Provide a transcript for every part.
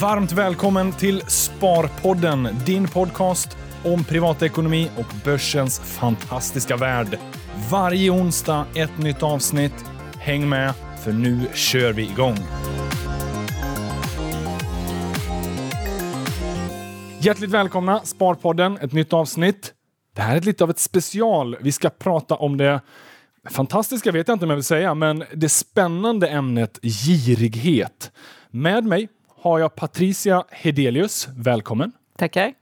Varmt välkommen till Sparpodden, din podcast om privatekonomi och börsens fantastiska värld. Varje onsdag ett nytt avsnitt. Häng med, för nu kör vi igång. Hjärtligt välkomna Sparpodden, ett nytt avsnitt. Det här är lite av ett special. Vi ska prata om det fantastiska vet jag inte om jag vill säga, men det spännande ämnet girighet. Med mig har jag Patricia Hedelius. Välkommen! Tackar.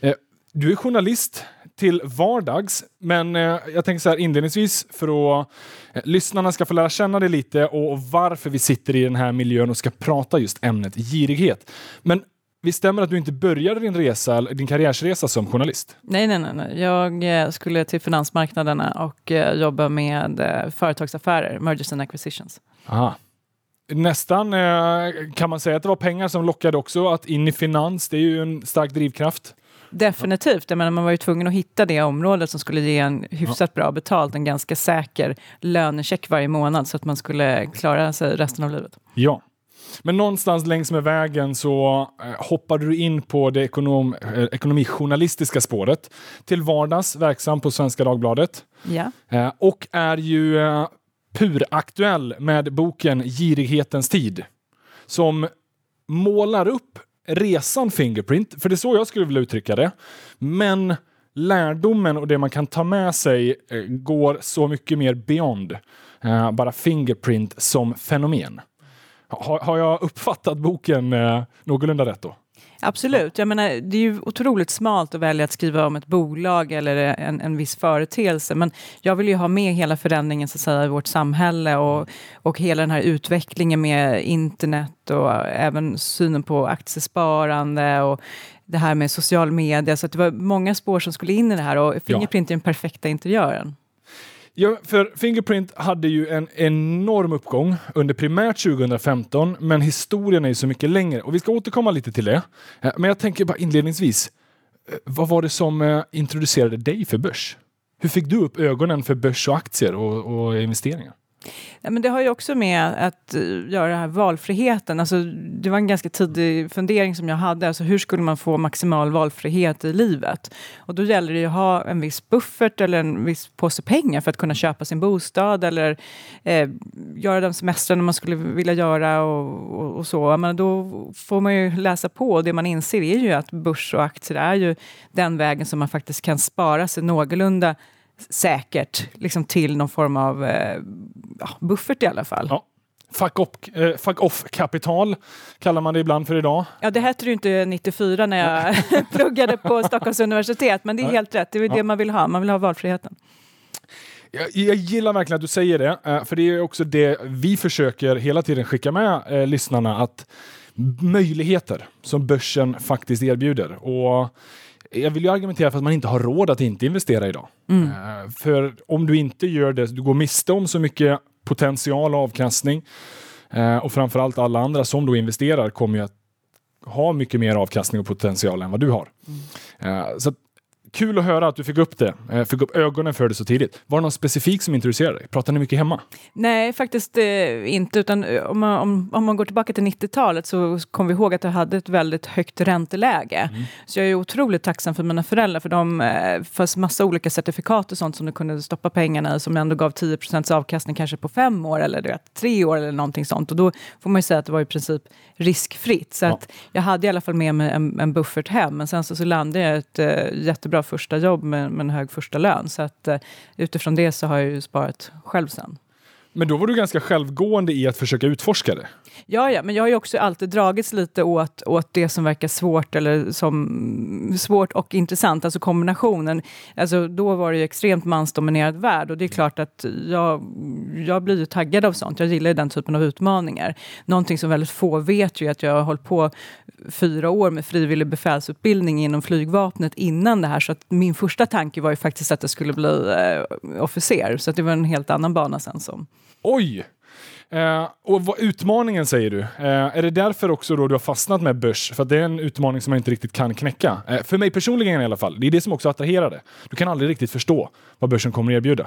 Eh, du är journalist till vardags, men eh, jag tänker så här inledningsvis för att eh, lyssnarna ska få lära känna dig lite och varför vi sitter i den här miljön och ska prata just ämnet girighet. Men Visst stämmer att du inte började din resa, din karriärsresa som journalist? Nej, nej, nej. nej. Jag skulle till finansmarknaderna och jobba med företagsaffärer, mergers and acquisitions. Aha. Nästan kan man säga att det var pengar som lockade också, att in i finans, det är ju en stark drivkraft. Definitivt. Jag menar, man var ju tvungen att hitta det området som skulle ge en hyfsat bra betalt, en ganska säker lönecheck varje månad så att man skulle klara sig resten av livet. Ja. Men någonstans längs med vägen så eh, hoppade du in på det ekonom, eh, ekonomijournalistiska spåret. Till vardags verksam på Svenska Dagbladet. Ja. Eh, och är ju eh, puraktuell med boken Girighetens tid. Som målar upp resan Fingerprint, för det är så jag skulle vilja uttrycka det. Men lärdomen och det man kan ta med sig eh, går så mycket mer beyond eh, bara Fingerprint som fenomen. Har, har jag uppfattat boken eh, någorlunda rätt då? Absolut. Jag menar, det är ju otroligt smalt att välja att skriva om ett bolag eller en, en viss företeelse. Men jag vill ju ha med hela förändringen så att säga, i vårt samhälle och, och hela den här utvecklingen med internet och även synen på aktiesparande och det här med social media. Så det var många spår som skulle in i det här och Fingerprint ja. är den perfekta interiören. Ja, för Fingerprint hade ju en enorm uppgång under primärt 2015, men historien är ju så mycket längre och vi ska återkomma lite till det. Eh, men jag tänker bara inledningsvis, eh, vad var det som eh, introducerade dig för börs? Hur fick du upp ögonen för börs och aktier och, och investeringar? Ja, men det har ju också med att eh, göra den här valfriheten. Alltså, det var en ganska tidig fundering som jag hade. Alltså, hur skulle man få maximal valfrihet i livet? Och då gäller det ju att ha en viss buffert eller en viss påse pengar för att kunna köpa sin bostad eller eh, göra de semestrarna man skulle vilja göra och, och, och, så. Men då får man ju läsa på. Det man inser är ju att börs och aktier är ju den vägen som man faktiskt kan spara sig någorlunda säkert liksom till någon form av eh, buffert i alla fall. Ja. Fuck, up, eh, fuck off-kapital kallar man det ibland för idag. Ja, det hette det ju inte 94 när jag pluggade på Stockholms universitet, men det är helt rätt. Det är ja. det man vill ha. Man vill ha valfriheten. Jag, jag, gillar verkligen att du säger det, eh, för det är också det vi försöker hela tiden skicka med eh, lyssnarna, att möjligheter som börsen faktiskt erbjuder. Och jag vill ju argumentera för att man inte har råd att inte investera idag. Mm. Uh, för om du inte gör det, du går miste om så mycket potential och avkastning. Uh, och framförallt alla andra som då investerar kommer ju att ha mycket mer avkastning och potential än vad du har. Mm. Uh, så kul att höra att du fick upp det, eh, fick upp ögonen för det så tidigt. Var det någon specifik som intresserade dig? Pratar ni mycket hemma? Nej, faktiskt eh, inte. Utan eh, om man, om, om man går tillbaka till 90-talet så kommer vi ihåg att jag hade ett väldigt högt ränteläge. Mm. Så jag är otroligt tacksam för mina föräldrar för de eh, fanns massa olika certifikat och sånt som du kunde stoppa pengarna i som ändå gav 10% avkastning kanske på fem år eller vet, tre år eller någonting sånt. Och då får man ju säga att det var i princip riskfritt. Så ja. att jag hade i alla fall med mig en, en buffert hem. Men sen så, så landade jag ett eh, jättebra första jobb med, med en hög första lön. Så att, eh, utifrån det så har jag ju sparat själv sen. Men då var du ganska självgående i att försöka utforska det? Ja, ja, men jag har ju också alltid dragits lite åt, åt det som verkar svårt eller som svårt och intressant, alltså kombinationen. Alltså, då var det ju extremt mansdominerad värld och det är klart att jag, jag blir ju taggad av sånt. Jag gillar den typen av utmaningar. Någonting som väldigt få vet ju är att jag har hållit på fyra år med frivillig befälsutbildning inom flygvapnet innan det här, så att min första tanke var ju faktiskt att jag skulle bli eh, officer, så att det var en helt annan bana sen som Oj! Eh, och vad, utmaningen säger du. Eh, är det därför också då du har fastnat med börs? För det är en utmaning som man inte riktigt kan knäcka. Eh, för mig personligen i alla fall. Det är det som också attraherar det. Du kan aldrig riktigt förstå vad börsen kommer att erbjuda.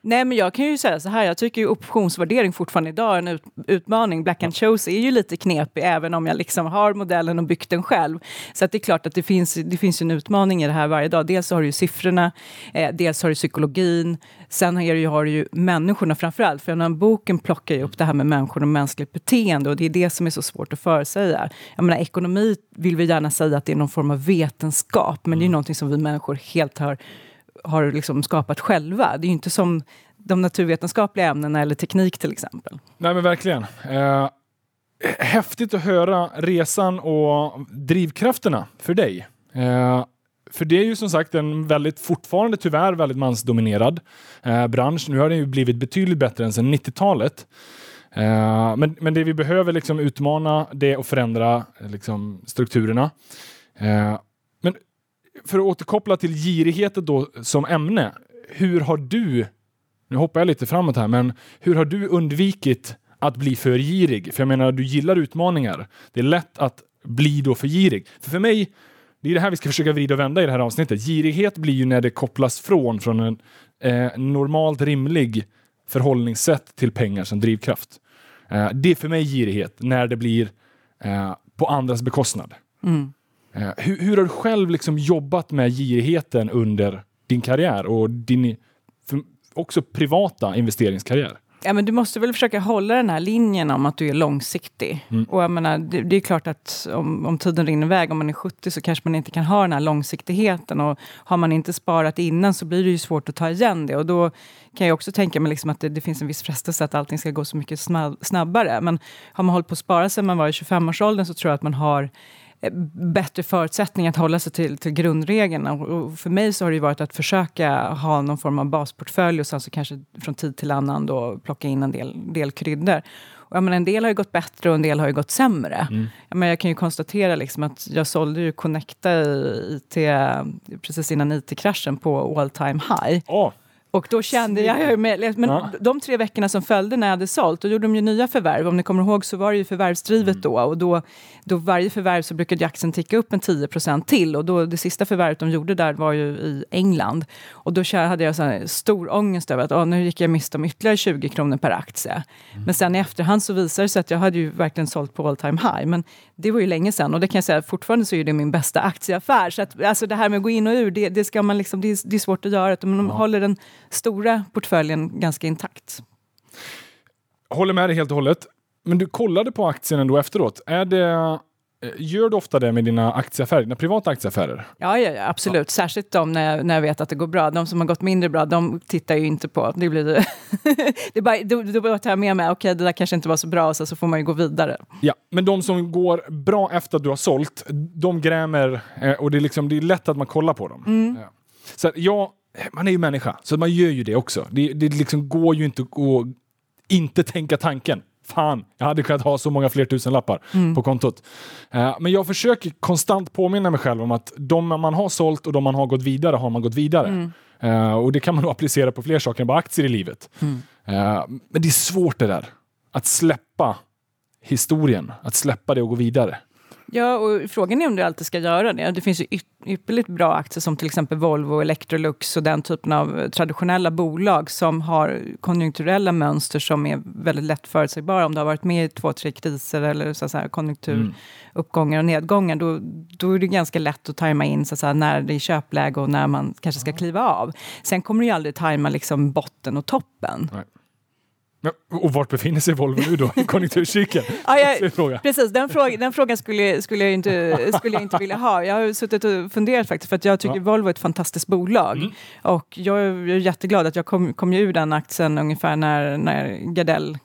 Nej, men jag kan ju säga så här. Jag tycker ju optionsvärdering fortfarande idag är en ut utmaning. Black and Chose är ju lite knepig, även om jag liksom har modellen och byggt den själv. Så att det är klart att det finns, det finns en utmaning i det här varje dag. Dels har du ju siffrorna, eh, dels har du psykologin, sen har du, har du ju människorna framför allt. För den boken plockar ju upp det här med människor och mänskligt beteende och det är det som är så svårt att förutsäga. Jag menar, ekonomi vill vi gärna säga att det är någon form av vetenskap, men mm. det är någonting som vi människor helt har, har liksom skapat själva. Det är inte som de naturvetenskapliga ämnena eller teknik till exempel. Nej men verkligen. Eh, häftigt att höra resan och drivkrafterna för dig. Eh, för det är ju som sagt en väldigt, fortfarande tyvärr väldigt mansdominerad eh, bransch. Nu har den ju blivit betydligt bättre än sedan 90-talet. Eh, men, men det vi behöver liksom utmana det och förändra eh, liksom, strukturerna. Eh, men för att återkoppla till girigheten då som ämne. Hur har du, nu hoppar jag lite framåt här, men hur har du undvikit att bli för girig? För jag menar, du gillar utmaningar. Det är lätt att bli då för girig. För, för mig det är det här vi ska försöka vrida och vända i det här avsnittet. Girighet blir ju när det kopplas från från en eh, normalt rimlig förhållningssätt till pengar som drivkraft. Eh, det är för mig girighet när det blir eh, på andras bekostnad. Mm. Eh, hur, hur, har du själv liksom jobbat med girigheten under din karriär och din också privata investeringskarriär? Ja, men du måste väl försöka hålla den här linjen om att du är långsiktig. Mm. Och jag menar, det, det, är klart att om, om tiden rinner iväg, om man är 70 så kanske man inte kan ha den här långsiktigheten. Och har man inte sparat innan så blir det ju svårt att ta igen det. Och då kan jag också tänka mig liksom att det, det, finns en viss frestelse att allting ska gå så mycket snabbare. Men har man hållit på att spara sedan man var i 25-årsåldern så tror jag att man har bättre förutsättningar att hålla sig till, till grundregeln. Och för mig så har det varit att försöka ha någon form av basportfölj och sen så kanske från tid till annan då plocka in en del, del kryddor. Och jag menar, en del har ju gått bättre och en del har ju gått sämre. Mm. Jag, menar, jag kan ju konstatera liksom att jag sålde ju Connecta i IT precis innan IT-kraschen på all time high. Oh. Och då kände jag, men ja. de tre veckorna som följde när jag hade sålt, då gjorde de ju nya förvärv. Om ni kommer ihåg så var det ju förvärvsdrivet mm. då. Och då, då varje förvärv så brukade aktien ticka upp en 10% till. Och då, det sista förvärvet de gjorde där var ju i England. Och då hade jag så stor ångest över att åh, nu gick jag miste om ytterligare 20 kronor per aktie. Mm. Men sen i efterhand så visade det sig att jag hade ju verkligen sålt på all time high. Men det var ju länge sedan och det kan jag säga fortfarande så är det min bästa aktieaffär. Så att, alltså det här med att gå in och ur, det, det ska man liksom, det, är, det är svårt att göra. Man ja. håller den stora portföljen ganska intakt. Håller med dig helt och hållet. Men du kollade på aktien ändå efteråt. Är det gör du ofta det med dina aktieaffärer, dina privata aktieaffärer? Ja, ja, ja absolut. Ja. Särskilt de när, när jag vet att det går bra. De som har gått mindre bra, de tittar ju inte på. Det blir det. det är bara, då, då tar jag med mig, okej, okay, det där kanske inte var så bra, så, så får man ju gå vidare. Ja, men de som går bra efter att du har sålt, de grämer eh, och det är, liksom, det är lätt att man kollar på dem. Mm. Ja. Så ja, man är ju människa, så man gör ju det också. Det, det liksom går ju inte att inte tänka tanken fan, jag hade kunnat ha så många fler tusenlappar mm. på kontot. Uh, men jag försöker konstant påminna mig själv om att de man har sålt och de man har gått vidare har man gått vidare. Mm. Uh, och det kan man nog applicera på fler saker än bara aktier i livet. Mm. Uh, men det är svårt det där. Att släppa historien, att släppa det och gå vidare. Ja, och frågan är om du alltid ska göra det. Det finns ju ypperligt bra aktier som till exempel Volvo, Electrolux och den typen av traditionella bolag som har konjunkturella mönster som är väldigt lätt förutsägbara. Om du har varit med i två, tre kriser eller så här, konjunkturuppgångar och nedgångar, då, då är det ganska lätt att tajma in så här, när det är köpläge och när man kanske ska kliva av. Sen kommer du ju aldrig tajma liksom botten och toppen. Nej. Och vart befinner sig Volvo nu då i konjunkturcykeln? ja, jag, precis, den, fråga, den frågan skulle, skulle, jag inte, skulle jag inte vilja ha. Jag har suttit och funderat faktiskt för att jag tycker ja. Volvo är ett fantastiskt bolag. Mm. Och jag är jätteglad att jag kom, kom ur den aktien ungefär när, när Gardell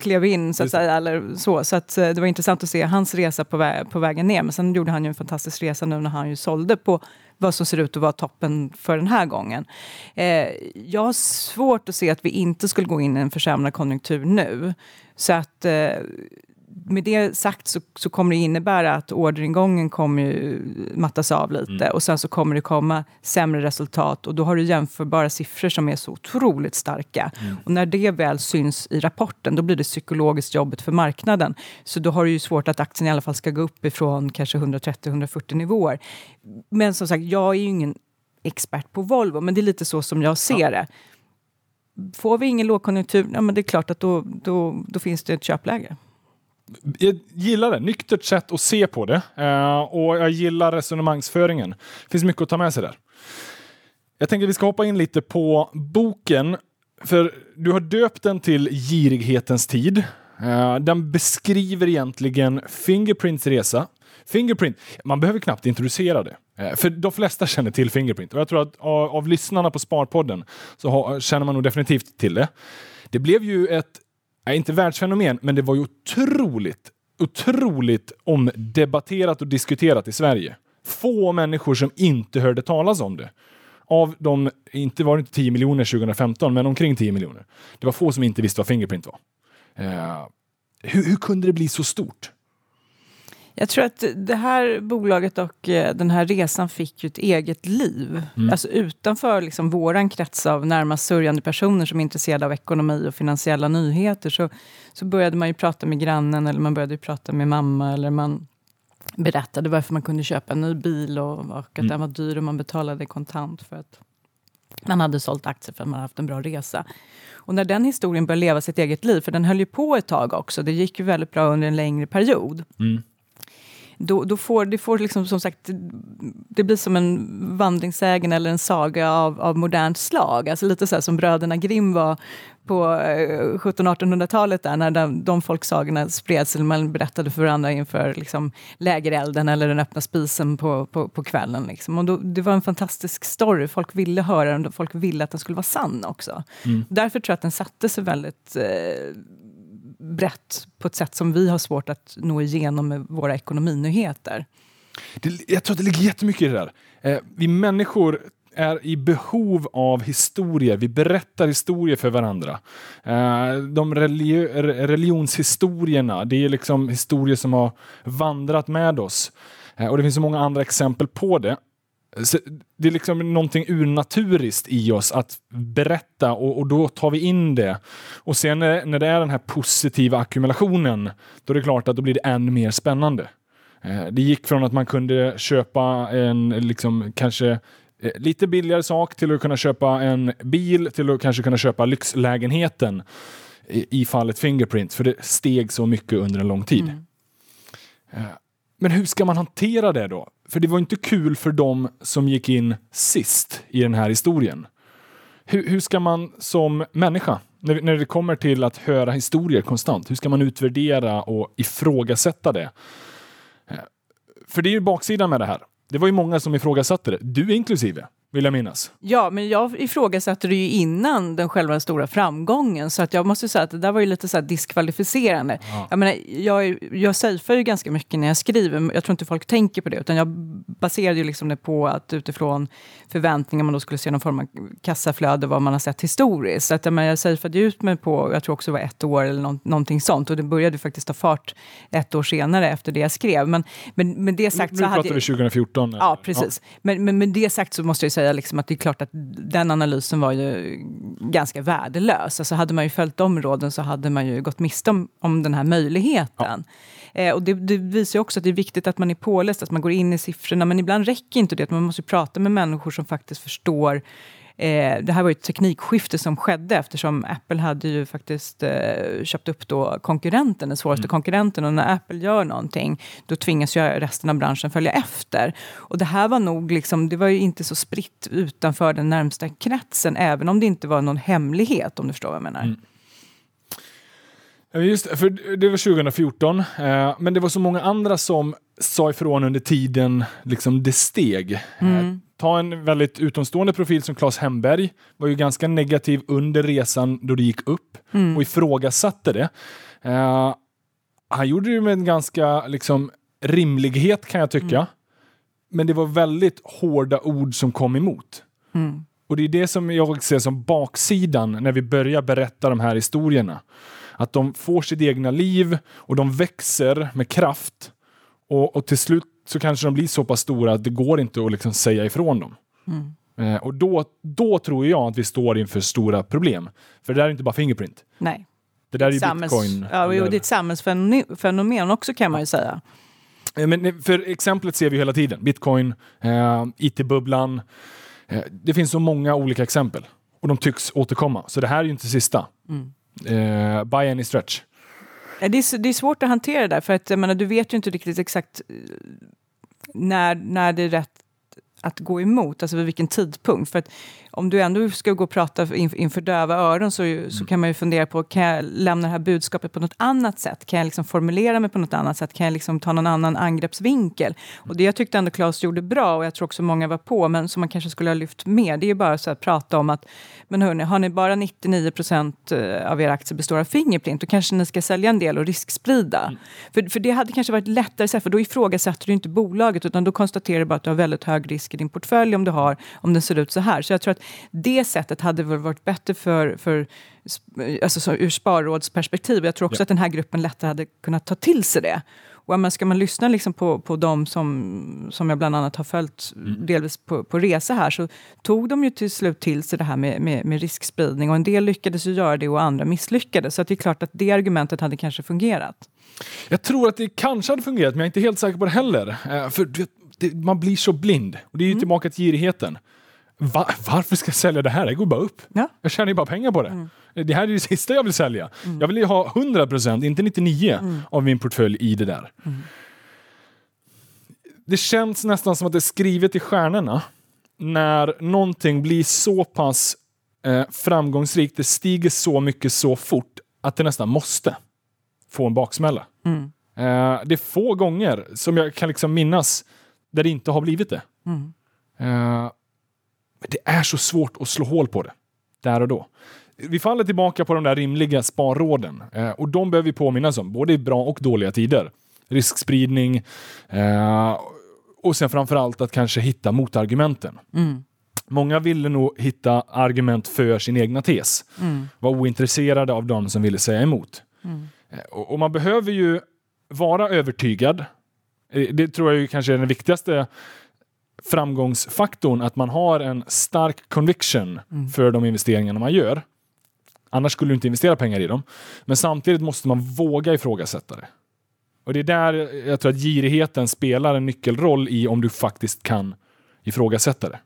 klev in så att säga. Eller så så att, eh, det var intressant att se hans resa på, vä på vägen ner. Men sen gjorde han ju en fantastisk resa nu när han ju sålde på vad som ser ut att vara toppen för den här gången. Eh, jag har svårt att se att vi inte skulle gå in i en försämrad konjunktur nu. Så att eh, med det sagt så, så kommer det innebära att orderingången kommer mattas av lite mm. och sen så kommer det komma sämre resultat och då har du jämförbara siffror som är så otroligt starka. Mm. Och när det väl syns i rapporten, då blir det psykologiskt jobbigt för marknaden. Så då har du ju svårt att aktien i alla fall ska gå upp ifrån kanske 130-140 nivåer. Men som sagt, jag är ju ingen expert på Volvo, men det är lite så som jag ser ja. det. Får vi ingen lågkonjunktur, ja, men det är klart att då, då, då finns det ett köpläge. Jag gillar det, nyktert sätt att se på det. Eh, och jag gillar resonemangsföringen. Det finns mycket att ta med sig där. Jag tänker att vi ska hoppa in lite på boken. För du har döpt den till Girighetens tid. Eh, den beskriver egentligen Fingerprints resa. Fingerprint, man behöver knappt introducera det. Eh, för de flesta känner till Fingerprint. Och jag tror att av, av lyssnarna på Sparpodden så har, känner man nog definitivt till det. Det blev ju ett är inte världsfenomen, men det var ju otroligt, otroligt omdebatterat och diskuterat i Sverige. Få människor som inte hörde talas om det. Av de, inte var det inte 10 miljoner 2015, men omkring 10 miljoner. Det var få som inte visste vad Fingerprint var. Uh, hur, hur kunde det bli så stort? Jag tror att det här bolaget och eh, den här resan fick ju ett eget liv. Mm. Alltså utanför liksom våran krets av närmast sörjande personer som är intresserade av ekonomi och finansiella nyheter så, så började man ju prata med grannen eller man började prata med mamma eller man berättade varför man kunde köpa en ny bil och, och att mm. den var dyr och man betalade kontant för att man hade sålt aktier för att man haft en bra resa. Och när den historien började leva sitt eget liv, för den höll ju på ett tag också, det gick ju väldigt bra under en längre period. Mm då, då får det får liksom, som sagt, det blir som en vandringssägen eller en saga av, av modernt slag. Alltså lite så som bröderna Grimm var på 1700-1800-talet där när de, de folksagorna spreds, eller man berättade för varandra inför liksom, lägerelden eller den öppna spisen på, på, på kvällen. Liksom. Och då, det var en fantastisk story, folk ville höra den, folk ville att den skulle vara sann också. Mm. Därför tror jag att den satte sig väldigt eh, brett på ett sätt som vi har svårt att nå igenom med våra ekonominyheter. Det, jag tror att det ligger jättemycket i det där. Eh, vi människor är i behov av historier. Vi berättar historier för varandra. Eh, de religi religionshistorierna, det är liksom historier som har vandrat med oss. Eh, och det finns så många andra exempel på det. Så det är liksom någonting urnaturiskt i oss att berätta och, och, då tar vi in det. Och sen när, när det är den här positiva ackumulationen, då är det klart att då blir det än mer spännande. Eh, det gick från att man kunde köpa en, liksom kanske eh, lite billigare sak till att kunna köpa en bil till att kanske kunna köpa lyxlägenheten i, i fallet Fingerprint, för det steg så mycket under en lång tid. Mm. Eh, men hur ska man hantera det då? För det var inte kul för dem som gick in sist i den här historien. Hur, hur ska man som människa, när, när det kommer till att höra historier konstant, hur ska man utvärdera och ifrågasätta det? Eh, för det är ju baksidan med det här. Det var ju många som ifrågasatte det, du inklusive vill jag minnas. Ja, men jag ifrågasatte det ju innan den själva stora framgången. Så att jag måste säga att det där var ju lite så diskvalificerande. Ja. Jag, menar, jag, jag safear ju ganska mycket när jag skriver. Jag tror inte folk tänker på det. Utan jag baserade ju liksom det på att utifrån förväntningar man då skulle se någon form av kassaflöde, vad man har sett historiskt. Så att, jag, menar, jag safeade ut mig på, jag tror också det var ett år eller nå någonting sånt. Och det började faktiskt ta fart ett år senare efter det jag skrev. Men, men med det sagt nu, så nu hade... pratar vi 2014. Ja, precis. Ja. Men, men med det sagt så måste jag säga säga liksom att det är klart att den analysen var ju ganska värdelös. Alltså hade man ju följt de råden så hade man ju gått miste om, om den här möjligheten. Ja. Eh, och det, det, visar ju också att det är viktigt att man är påläst, att man går in i siffrorna. Men ibland räcker inte det, man måste prata med människor som faktiskt förstår Eh, det här var ett teknikskifte som skedde eftersom Apple hade ju faktiskt eh, köpt upp då konkurrenten, den svåraste mm. konkurrenten. Och när Apple gör någonting, då tvingas ju resten av branschen följa efter. Och det här var nog liksom, det var ju inte så spritt utanför den närmsta kretsen, även om det inte var någon hemlighet, om du förstår vad jag menar. Mm. Just det, för det var 2014, eh, men det var så många andra som sa ifrån under tiden liksom det steg. Mm ta en väldigt utomstående profil som Claes Hemberg, var ju ganska negativ under resan då det gick upp mm. och ifrågasatte det. Uh, han gjorde det med en ganska liksom, rimlighet kan jag tycka. Mm. Men det var väldigt hårda ord som kom emot. Mm. Och det är det som jag ser som baksidan när vi börjar berätta de här historierna. Att de får sitt egna liv och de växer med kraft. Och, och till slut så kanske de blir så pass stora att det går inte att liksom säga ifrån dem. Mm. Eh, och då, då tror jag att vi står inför stora problem. För det där är inte bara Fingerprint. Nej. Det där är ju Samhälls, bitcoin. ja, jo, det är ett samhällsfenomen också kan man ju säga. Eh, Men eh, för exemplet ser vi hela tiden. Bitcoin, eh, IT-bubblan. Eh, det finns så många olika exempel. Och de tycks återkomma. Så det här är ju inte sista. Mm. Eh, by any stretch. Ja, det, är, det är svårt att hantera det där, för att, jag menar, du vet ju inte riktigt exakt eh, när, när det är rätt att gå emot, alltså vid vilken tidpunkt. För att om du ändå ska gå och prata in, inför döva öron så, så kan man ju fundera på, kan jag lämna det här budskapet på något annat sätt? Kan jag liksom formulera mig på något annat sätt? Kan jag liksom ta någon annan angreppsvinkel? Och det jag tyckte ändå Claes gjorde bra, och jag tror också många var på, men som man kanske skulle ha lyft med, det är ju bara så att prata om att, men hörni, har ni bara 99 procent eh, av era aktier består av Fingerprint, då kanske ni ska sälja en del och risksprida. För, för det hade kanske varit lättare, för då ifrågasätter du inte bolaget, utan då konstaterar du bara att du har väldigt hög risk i din portfölj om du har, om den ser ut så här. Så jag tror att det sättet hade väl varit bättre för, för alltså så, ur sparrådsperspektiv. Jag tror också Ja. att den här gruppen lättare hade kunnat ta till sig det. Och men ska man lyssna liksom på, på de som, som jag bland annat har följt delvis på, på resa här så tog de ju till slut till sig det här med, med, med riskspridning och en del lyckades ju göra det och andra misslyckades. Så att det är klart att det argumentet hade kanske fungerat. Jag tror att det kanske hade fungerat, men jag är inte helt säker på det heller. Eh, för vet, det, man blir så blind. Och det är ju tillbaka till girigheten. Va, varför ska jag sälja det här? Det går bara upp. Ja. Jag tjänar ju bara pengar på det. Det här är det sista jag vill sälja. Jag vill ju ha 100%, inte 99% av min portfölj i det där. Det känns nästan som att det är skrivet i stjärnorna när någonting blir så pass eh, framgångsrikt, det stiger så mycket så fort att det nästan måste få en baksmälla. Mm. Eh, det är få gånger som jag kan liksom minnas där det inte har blivit det. Mm. Eh, men det är så svårt att slå hål på det där och då. Vi faller tillbaka på de där rimliga sparråden eh, och de behöver vi påminnas om, både i bra och dåliga tider. Riskspridning eh, och sen framför allt att kanske hitta motargumenten. Mm. Många ville nog hitta argument för sin egna tes. Mm. Var ointresserade av de som ville säga emot. Mm. Eh, Och, man behöver ju vara övertygad. Det tror jag ju kanske är den viktigaste framgångsfaktorn, att man har en stark conviction Mm. för de investeringarna man gör. Annars skulle du inte investera pengar i dem. Men samtidigt måste man våga ifrågasätta det. Och det är där jag tror att girigheten spelar en nyckelroll i om du faktiskt kan ifrågasätta det.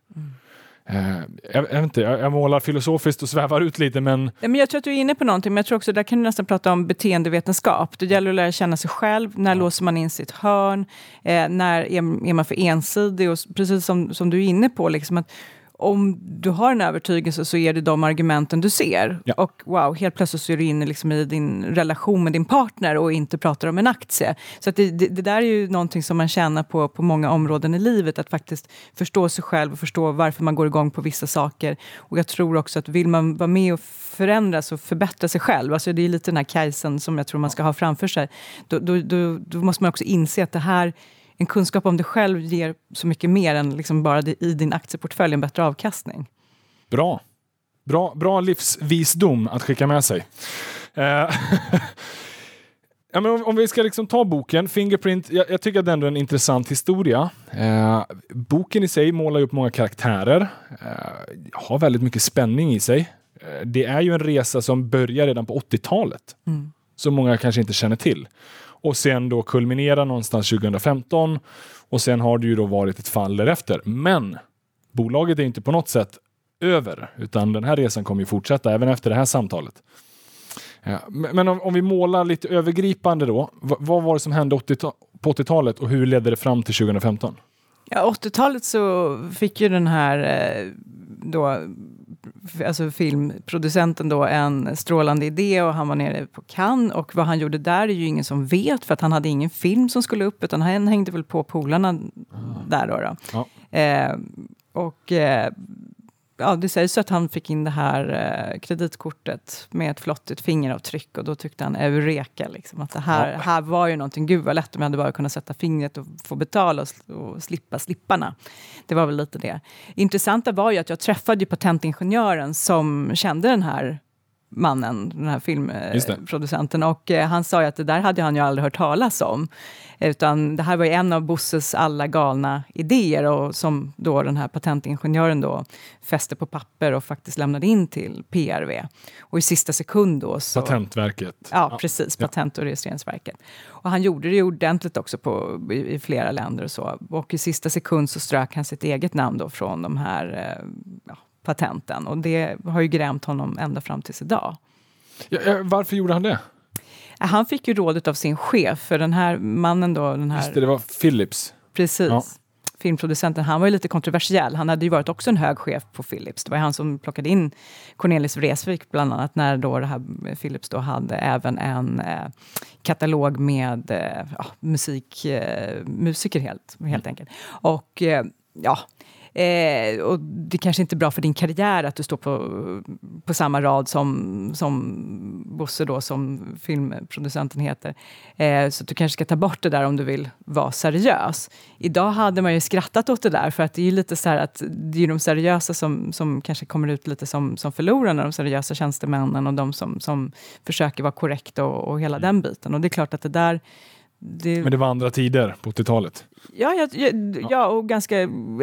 Eh, jag, jag, vet inte, jag, jag målar filosofiskt och svävar ut lite, men Ja, men jag tror att du är inne på någonting, men jag tror också där kan du nästan prata om beteendevetenskap. Det gäller att lära känna sig själv. När låser man in sitt hörn? Eh, när är, är man för ensidig? Och precis som, som du är inne på, liksom att om du har en övertygelse så är det de argumenten du ser. Ja. Och wow, helt plötsligt så är du inne liksom i din relation med din partner och inte pratar om en aktie. Så att det, det, det där är ju någonting som man tjänar på på många områden i livet, att faktiskt förstå sig själv och förstå varför man går igång på vissa saker. Och jag tror också att vill man vara med och förändras och förbättra sig själv, alltså det är lite den här kajsen som jag tror man ska ha framför sig, då, då, då, då måste man också inse att det här en kunskap om dig själv ger så mycket mer än liksom bara det, i din aktieportfölj en bättre avkastning. Bra. Bra, bra livsvisdom att skicka med sig. Eh, ja, men om, om vi ska liksom ta boken, Fingerprint, jag, jag tycker att det ändå är en intressant historia. Eh, boken i sig målar upp många karaktärer, eh, har väldigt mycket spänning i sig. Eh, det är ju en resa som börjar redan på 80-talet, Mm. som många kanske inte känner till. Och sen då kulminera någonstans 2015 och sen har det ju då varit ett fall därefter. Men bolaget är inte på något sätt över, utan den här resan kommer ju fortsätta även efter det här samtalet. Ja, men om, om vi målar lite övergripande då, vad, vad var det som hände 80 på 80-talet och hur ledde det fram till 2015? Ja, 80-talet så fick ju den här eh, då, alltså filmproducenten då en strålande idé och han var nere på Cannes och vad han gjorde där är ju ingen som vet för att han hade ingen film som skulle upp utan han hängde väl på polarna där då. då. Ja. Eh, och eh, ja, det sägs att han fick in det här eh, kreditkortet med ett flottigt fingeravtryck och då tyckte han eureka, liksom, att det här, Ja. här var ju någonting, gud vad lätt om jag hade bara kunnat sätta fingret och få betala och, och slippa slipparna. Det var väl lite det. Intressanta var ju att jag träffade ju patentingenjören som kände den här mannen, den här filmproducenten. Och eh, han sa ju att det där hade han ju aldrig hört talas om. Utan det här var ju en av Bosses alla galna idéer och som då den här patentingenjören då fäste på papper och faktiskt lämnade in till PRV. Och i sista sekund då så... Patentverket. Ja, precis. Patent och registreringsverket. Och han gjorde det ju ordentligt också på, i, i flera länder och så. Och i sista sekund så strök han sitt eget namn då från de här eh, ja, patenten. Och det har ju grämt honom ända fram tills idag. Ja, varför gjorde han det? Han fick ju rådet av sin chef, för den här mannen då, den här... Just det, det var Philips. Precis. Ja. Filmproducenten, han var ju lite kontroversiell. Han hade ju varit också en hög chef på Philips. Det var han som plockade in Cornelis Vreeswijk bland annat, när då det här Philips då hade även en eh, katalog med eh, musik, eh, musiker helt, helt enkelt. Och eh, ja, Eh, och det kanske inte är bra för din karriär att du står på, på samma rad som, som Bosse, då, som filmproducenten heter. Eh, så du kanske ska ta bort det där om du vill vara seriös. Idag hade man ju skrattat åt det där, för att det är lite så att det är de seriösa som, som kanske kommer ut lite som, som förlorarna, de seriösa tjänstemännen och de som, som försöker vara korrekta och, och hela den biten. Och det är klart att det där det, Men det var andra tider på 80-talet. Ja, ja, ja, ja, och ganska en,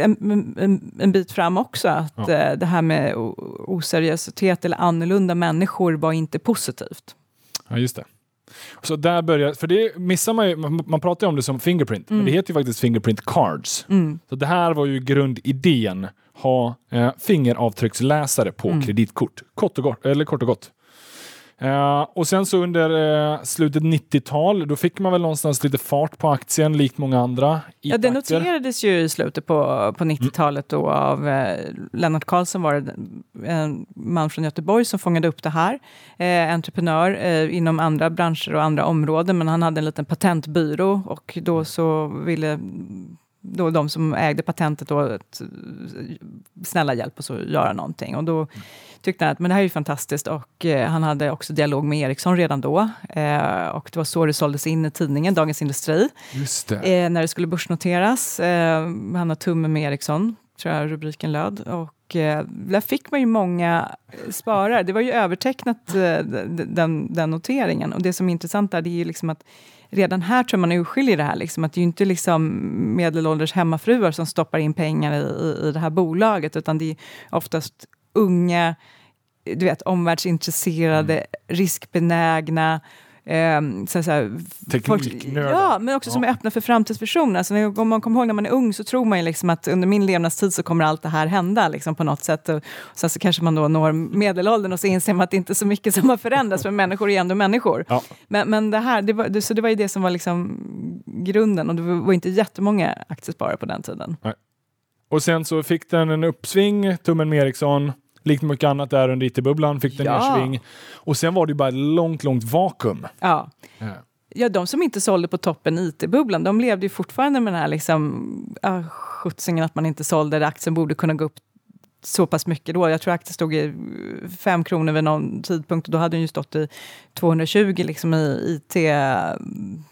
en, en bit fram också. Att Ja. eh, det här med oseriositet eller annorlunda människor var inte positivt. Ja, just det. Så där börjar, för det missar man ju, man, pratar ju om det som Fingerprint, men det heter ju faktiskt Fingerprint Cards. Mm. Så det här var ju grundidén, ha eh, fingeravtrycksläsare på kreditkort. Kort och gott. Eller kort och gott. Eh, och sen så under eh, slutet 90-tal, då fick man väl någonstans lite fart på aktien, likt många andra Ja, det noterades ju i slutet på, på 90-talet då av eh, Lennart Karlsson var det en man från Göteborg som fångade upp det här. Eh, entreprenör eh, inom andra branscher och andra områden, men han hade en liten patentbyrå och då så ville då de som ägde patentet då att, snälla hjälp oss att göra någonting. Och då tyckte han att men det här är ju fantastiskt och eh, han hade också dialog med Ericsson redan då. Eh, och det var så det såldes in i tidningen Dagens Industri Just det. eh, när det skulle börsnoteras. Eh, han har tumme med Ericsson, tror jag rubriken löd. Och eh, där fick man ju många sparare. Det var ju övertecknat, eh, den, den noteringen. Och det som är intressant där, det är ju liksom att redan här tror jag man i det här. Liksom, att det är ju inte liksom medelålders hemmafruar som stoppar in pengar i, i, det här bolaget, utan det är oftast unga, du vet, omvärldsintresserade, riskbenägna, ehm, så, här, Tekniknördar. Ja, men också som Ja. är öppna för framtidsvisioner. Alltså, när- om man kommer ihåg när man är ung så tror man ju liksom att under min levnadstid så kommer allt det här hända liksom, på något sätt. Och sen så kanske man då når medelåldern och så inser man att det inte är så mycket som har förändrats, för människor är ändå människor. Ja. Men, men det här, det var, det, så det var ju det som var liksom grunden och det var inte jättemånga aktiesparare på den tiden. Och sen så fick den en uppsving, tummen med Ericsson. Likt mycket annat där under IT-bubblan fick den Ja. en sving. Och sen var det ju bara ett långt, långt vakuum. Ja. Ja. Ja, de som inte sålde på toppen i IT-bubblan, de levde ju fortfarande med den här liksom, ah, skjutsingen att man inte sålde, där aktien borde kunna gå upp så pass mycket då. Jag tror aktien stod i 5 kronor vid någon tidpunkt och då hade den ju stått i 220 liksom i IT,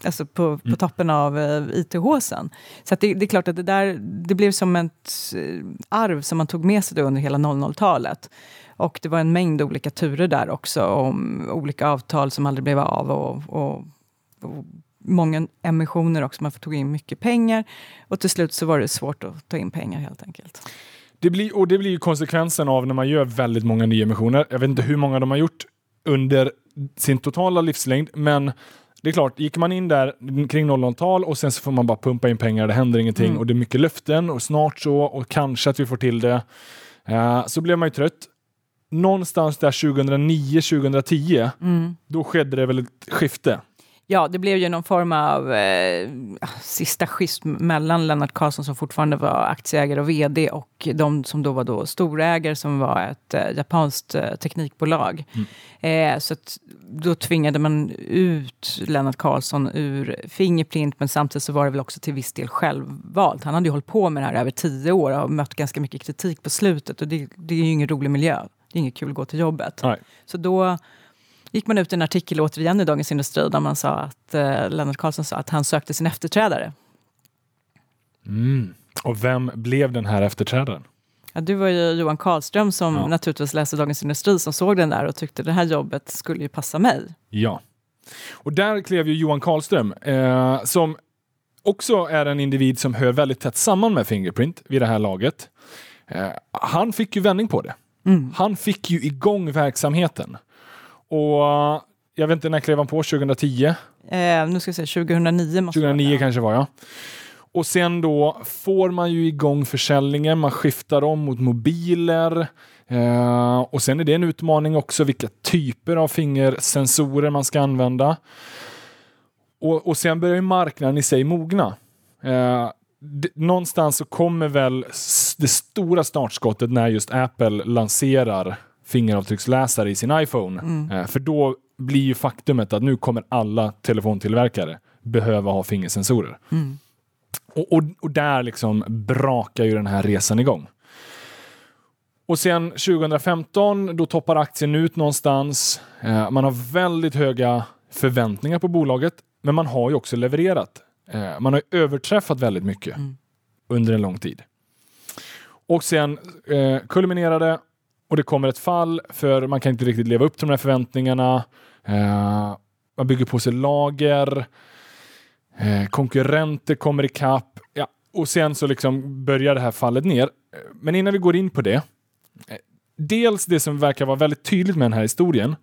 alltså på, på toppen av eh, IT-håsen. Så det, det är klart att det där, det blev som ett eh, arv som man tog med sig under hela 00-talet. Och det var en mängd olika turer där också om olika avtal som aldrig blev av och, och, och många emissioner också. Man tog in mycket pengar och till slut så var det svårt att ta in pengar helt enkelt. Det blir, och det blir ju konsekvensen av när man gör väldigt många nyemissioner. Jag vet inte hur många de har gjort under sin totala livslängd, men det är klart, gick man in där kring 00-tal och sen så får man bara pumpa in pengar, det händer ingenting Mm. och det är mycket löften och snart så och kanske att vi får till det. Eh, så blev man ju trött. Någonstans där 2009-2010, Mm. då skedde det väl ett skifte. Ja, det blev ju någon form av eh, sista schism mellan Lennart Karlsson som fortfarande var aktieägare och vd och de som då var då storägare som var ett eh, japanskt eh, teknikbolag. Eh, så att då tvingade man ut Lennart Karlsson ur Fingerprint men samtidigt så var det väl också till viss del självvalt. Han hade ju hållit på med det här över tio år och mött ganska mycket kritik på slutet och det, det är ju ingen rolig miljö. Det är inget kul att gå till jobbet. Nej. Så då gick man ut i en artikel återigen i Dagens Industri där man sa att eh, Lennart Karlsson sa att han sökte sin efterträdare. Mm. Och vem blev den här efterträdaren? Ja, du var ju Johan Karlström som Ja. naturligtvis läste Dagens Industri som såg den där och tyckte det här jobbet skulle ju passa mig. Ja. Och där klev ju Johan Karlström, eh, som också är en individ som hör väldigt tätt samman med Fingerprint vid det här laget. Eh, han fick ju vändning på det. Han fick ju igång verksamheten. Och eh, jag vet inte, när klev han på? 2010? Eh, nu ska vi se, 2009 måste det 2009 vara. kanske var jag. Och sen då får man ju igång försäljningen, man skiftar om mot mobiler. Eh, och sen är det en utmaning också vilka typer av fingersensorer man ska använda. Och, och sen börjar ju marknaden i sig mogna. Eh, d- någonstans så kommer väl det stora startskottet när just Apple lanserar fingeravtrycksläsare i sin iPhone. Eh, för då blir ju faktumet att nu kommer alla telefontillverkare behöva ha fingersensorer. Och, och, och där liksom brakar ju den här resan igång. Och sen 2015, då toppar aktien ut någonstans. Eh, man har väldigt höga förväntningar på bolaget, men man har ju också levererat. Eh, man har överträffat väldigt mycket under en lång tid. Och sen eh, kulminerade och det kommer ett fall för man kan inte riktigt leva upp till de här förväntningarna. Eh, man bygger på sig lager. Eh, konkurrenter kommer ikapp. Ja, och sen så liksom börjar det här fallet ner. Eh, men innan vi går in på det. eh, Dels det som verkar vara väldigt tydligt med den här historien.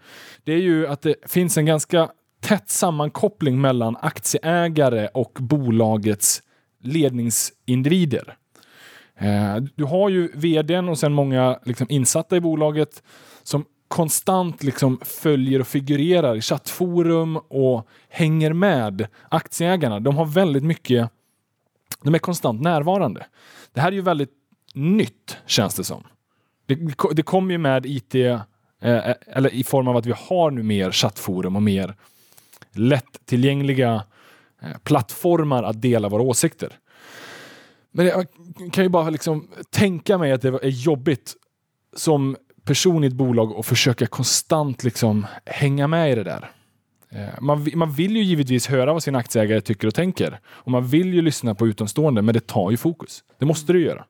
Det är ju att det finns en ganska tätt sammankoppling mellan aktieägare och bolagets ledningsindivider. Eh, du har ju vdn och sen många liksom insatta i bolaget som konstant liksom följer och figurerar i chattforum och hänger med aktieägarna. De har väldigt mycket, de är konstant närvarande. Det här är ju väldigt nytt känns det som. Det, det kommer ju med IT, eh, eh, eller i form av att vi har nu mer chattforum och mer lättillgängliga eh, plattformar att dela våra åsikter. Men jag kan ju bara liksom tänka mig att det är jobbigt som person i ett bolag att försöka konstant liksom hänga med i det där. Eh, Man, man vill ju givetvis höra vad sina aktieägare tycker och tänker. Och man vill ju lyssna på utomstående, men det tar ju fokus. Det måste du göra.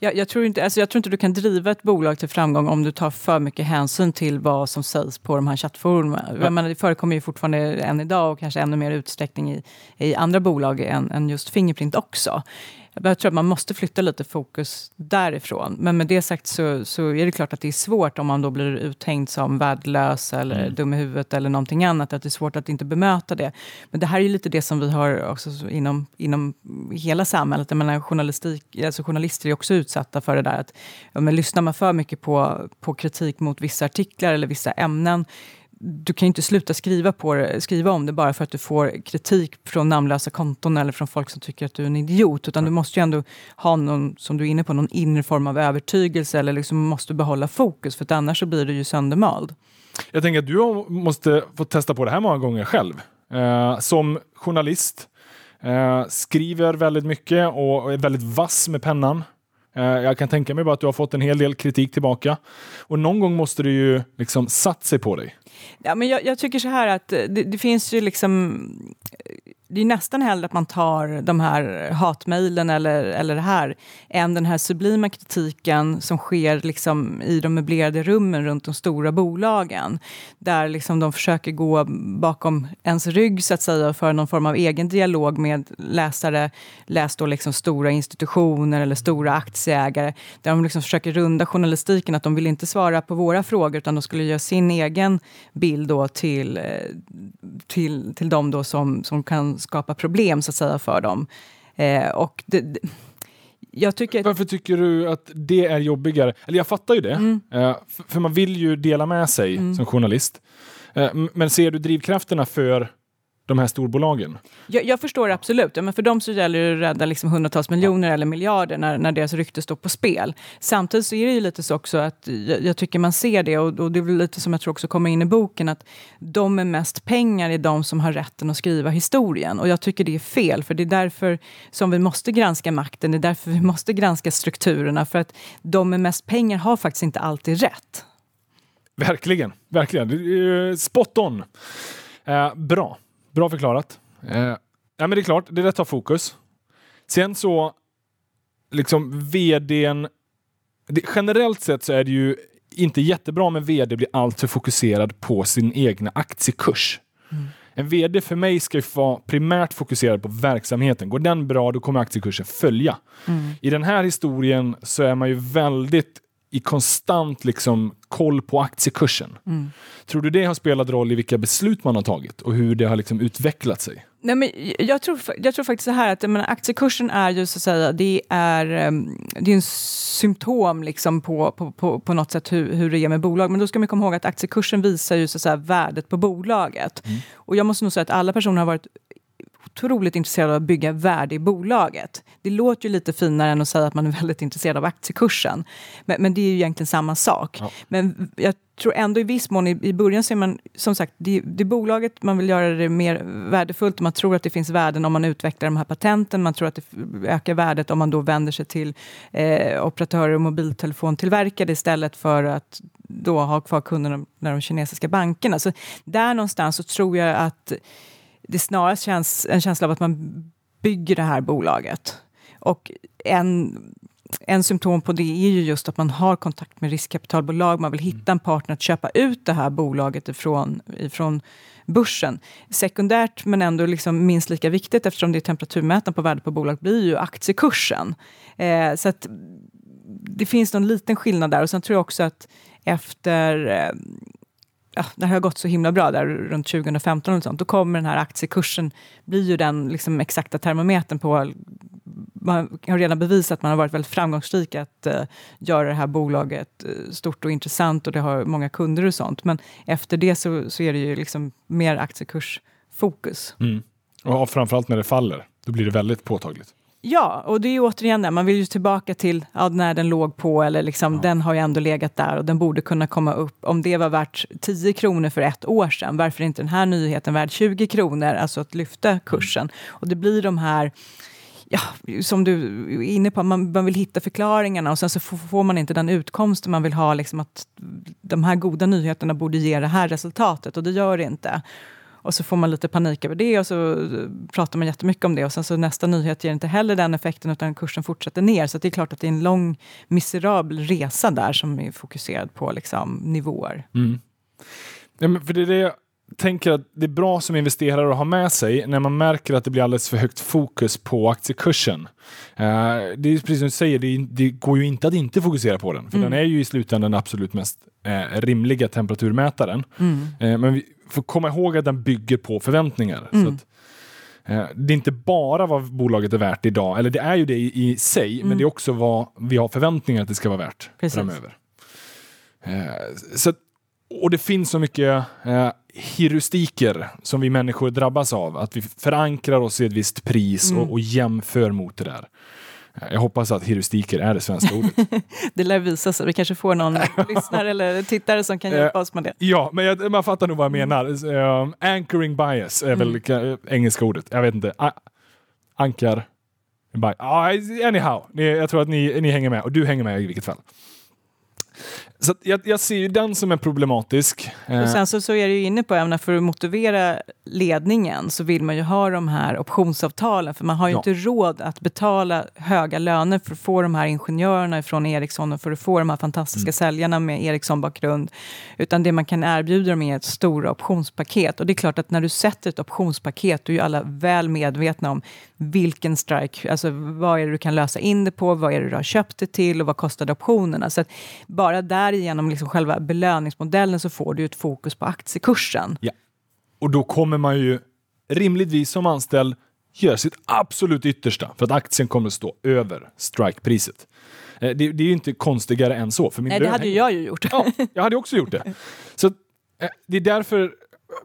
Jag, jag, tror inte, alltså jag tror inte du kan driva ett bolag till framgång om du tar för mycket hänsyn till vad som sägs på de här chattforumen. Menar, det förekommer ju fortfarande än idag och kanske ännu mer utsträckning i, i andra bolag än, än just Fingerprint också. Jag tror att man måste flytta lite fokus därifrån. Men med det sagt så, så är det klart att det är svårt om man då blir uthängd som värdelös eller dum i huvudet eller någonting annat. Att det är svårt att inte bemöta det. Men det här är ju lite det som vi har också så inom, inom hela samhället. Jag menar, journalistik, alltså journalister är också utsatta för det där. Att, ja, men lyssnar man för mycket på, på kritik mot vissa artiklar eller vissa ämnen du kan ju inte sluta skriva, på det, skriva om det bara för att du får kritik från namnlösa konton eller från folk som tycker att du är en idiot. Utan du måste ju ändå ha någon, som du är inne på, någon inre form av övertygelse eller liksom måste behålla fokus för annars så blir du ju söndermald. Jag tänker att du måste få testa på det här många gånger själv. Eh, som journalist, eh, skriver väldigt mycket och är väldigt vass med pennan. Eh, jag kan tänka mig bara att du har fått en hel del kritik tillbaka. Och någon gång måste du ju liksom satt sig på dig. Ja, men jag, jag tycker så här att eh, det, det finns ju liksom... Det är nästan hellre att man tar de här hatmejlen eller, eller det här än den här sublima kritiken som sker liksom i de möblerade rummen runt de stora bolagen. Där liksom de försöker gå bakom ens rygg så att säga och föra någon form av egen dialog med läsare. Läs då liksom stora institutioner eller stora aktieägare. Där de liksom försöker runda journalistiken. Att de vill inte svara på våra frågor utan de skulle göra sin egen bild då till, eh, till, till de då som, som kan skapa problem så att säga för dem. Eh, och det, det, jag tycker... Varför tycker du att det är jobbigare? Eller jag fattar ju det. Eh, f- för man vill ju dela med sig som journalist. Eh, men ser du drivkrafterna för de här storbolagen? Jag, jag förstår absolut. Ja, men för dem så gäller det att rädda liksom hundratals miljoner eller miljarder när, när deras rykte står på spel. Samtidigt så är det ju lite så också att jag, jag tycker man ser det och, och det är lite som jag tror också kommer in i boken att de med mest pengar är de som har rätten att skriva historien. Och jag tycker det är fel för det är därför som vi måste granska makten. Det är därför vi måste granska strukturerna för att de med mest pengar har faktiskt inte alltid rätt. Verkligen, verkligen. Spot on. Eh, bra, bra förklarat. Eh, ja, men det är klart, det där tar fokus. Sen så, liksom vdn det, generellt sett så är det ju inte jättebra om en vd blir alltför fokuserad på sin egna aktiekurs. Mm. En vd för mig ska ju vara primärt fokuserad på verksamheten. Går den bra, då kommer aktiekursen följa. Mm. I den här historien så är man ju väldigt i konstant liksom, koll på aktiekursen. Mm. Tror du det har spelat roll i vilka beslut man har tagit och hur det har liksom utvecklat sig? Nej, men jag, tror, jag tror faktiskt så här att menar, aktiekursen är ju så att säga, det är, ehm, det är en symptom liksom på, på, på, på något sätt hur, hur det är med bolag. Men då ska man komma ihåg att aktiekursen visar ju så att säga, värdet på bolaget. Mm. Och jag måste nog säga att alla personer har varit otroligt intresserad av att bygga värde i bolaget. Det låter ju lite finare än att säga att man är väldigt intresserad av aktiekursen. Men, men det är ju egentligen samma sak. Ja. Men jag tror ändå i viss mån, i, i början ser man som sagt, det, det är bolaget man vill göra det mer värdefullt och man tror att det finns värden om man utvecklar de här patenten. Man tror att det ökar värdet om man då vänder sig till eh, operatörer och mobiltelefontillverkare istället för att då ha kvar kunderna när de kinesiska bankerna. Så där någonstans så tror jag att det snarare känns en känsla av att man bygger det här bolaget. Och en, en symptom på det är ju just att man har kontakt med riskkapitalbolag. Man vill hitta en partner att köpa ut det här bolaget ifrån, ifrån börsen. Sekundärt, men ändå liksom minst lika viktigt eftersom det är temperaturmätaren på värdet på bolag, blir ju aktiekursen. Eh, så att det finns någon liten skillnad där. Och sen tror jag också att efter ja, det har gått så himla bra där runt 2015 och sånt, då kommer den här aktiekursen, blir ju den liksom exakta termometern på man har redan bevisat att man har varit väldigt framgångsrik att uh, göra det här bolaget uh, stort och intressant och det har många kunder och sånt. Men efter det så, så är det ju liksom mer aktiekursfokus. Mm. Och framförallt när det faller, då blir det väldigt påtagligt. Ja, och det är ju återigen det, man vill ju tillbaka till ja, när den låg på, eller liksom, ja. den har ju ändå legat där och den borde kunna komma upp. Om det var värt 10 kronor för ett år sedan, varför är inte den här nyheten värd 20 kronor? Alltså att lyfta kursen. Mm. Och det blir de här ja, som du är inne på, man, man vill hitta förklaringarna och sen så får man inte den utkomsten man vill ha, liksom att de här goda nyheterna borde ge det här resultatet och det gör det inte. Och så får man lite panik över det och så pratar man jättemycket om det och sen så nästa nyhet ger inte heller den effekten utan kursen fortsätter ner. Så det är klart att det är en lång miserabel resa där som är fokuserad på liksom, nivåer. Mm. Ja, för det är det jag tänker att det är bra som investerare att ha med sig när man märker att det blir alldeles för högt fokus på aktiekursen. Uh, det är precis som du säger, det, går ju inte att inte fokusera på den, för mm. den är ju i slutändan den absolut mest uh, rimliga temperaturmätaren. Mm. Men vi, får komma ihåg att den bygger på förväntningar. Mm. Så att, eh, det är inte bara vad bolaget är värt idag, eller det är ju det i, i sig, mm. men det är också vad vi har förväntningar att det ska vara värt Precis. framöver. Eh, så, och det finns så mycket eh, heuristiker som vi människor drabbas av, att vi förankrar oss i ett visst pris mm. och, och jämför mot det där. Jag hoppas att heuristiker är det svenska ordet. det lär visa sig. Vi kanske får någon lyssnare eller tittare som kan hjälpa oss med det. Ja, men jag, man fattar nog vad jag menar. Um, anchoring bias är väl mm. engelska ordet. Jag vet inte. A ankar... Uh, anyhow, jag tror att ni, ni hänger med och du hänger med i vilket fall. Så jag, jag, ser ju den som är problematisk. Och eh, sen så, så är du inne på, även för att motivera ledningen så vill man ju ha de här optionsavtalen för man har ju ja. inte råd att betala höga löner för att få de här ingenjörerna från Ericsson och för att få de här fantastiska mm. säljarna med Ericsson-bakgrund. Utan det man kan erbjuda dem är ett stora optionspaket. Och det är klart att när du sätter ett optionspaket, då är ju alla väl medvetna om vilken strike, alltså vad är det du kan lösa in det på, vad är det du har köpt det till och vad kostade optionerna. Så att bara därigenom liksom själva belöningsmodellen så får du ett fokus på aktiekursen. Ja. Och då kommer man ju rimligtvis som anställd göra sitt absolut yttersta för att aktien kommer att stå över strikepriset. Eh, det, det är ju inte konstigare än så. För min Nej, det hade jag ju gjort. Ja, jag hade också gjort det. Så eh, det är därför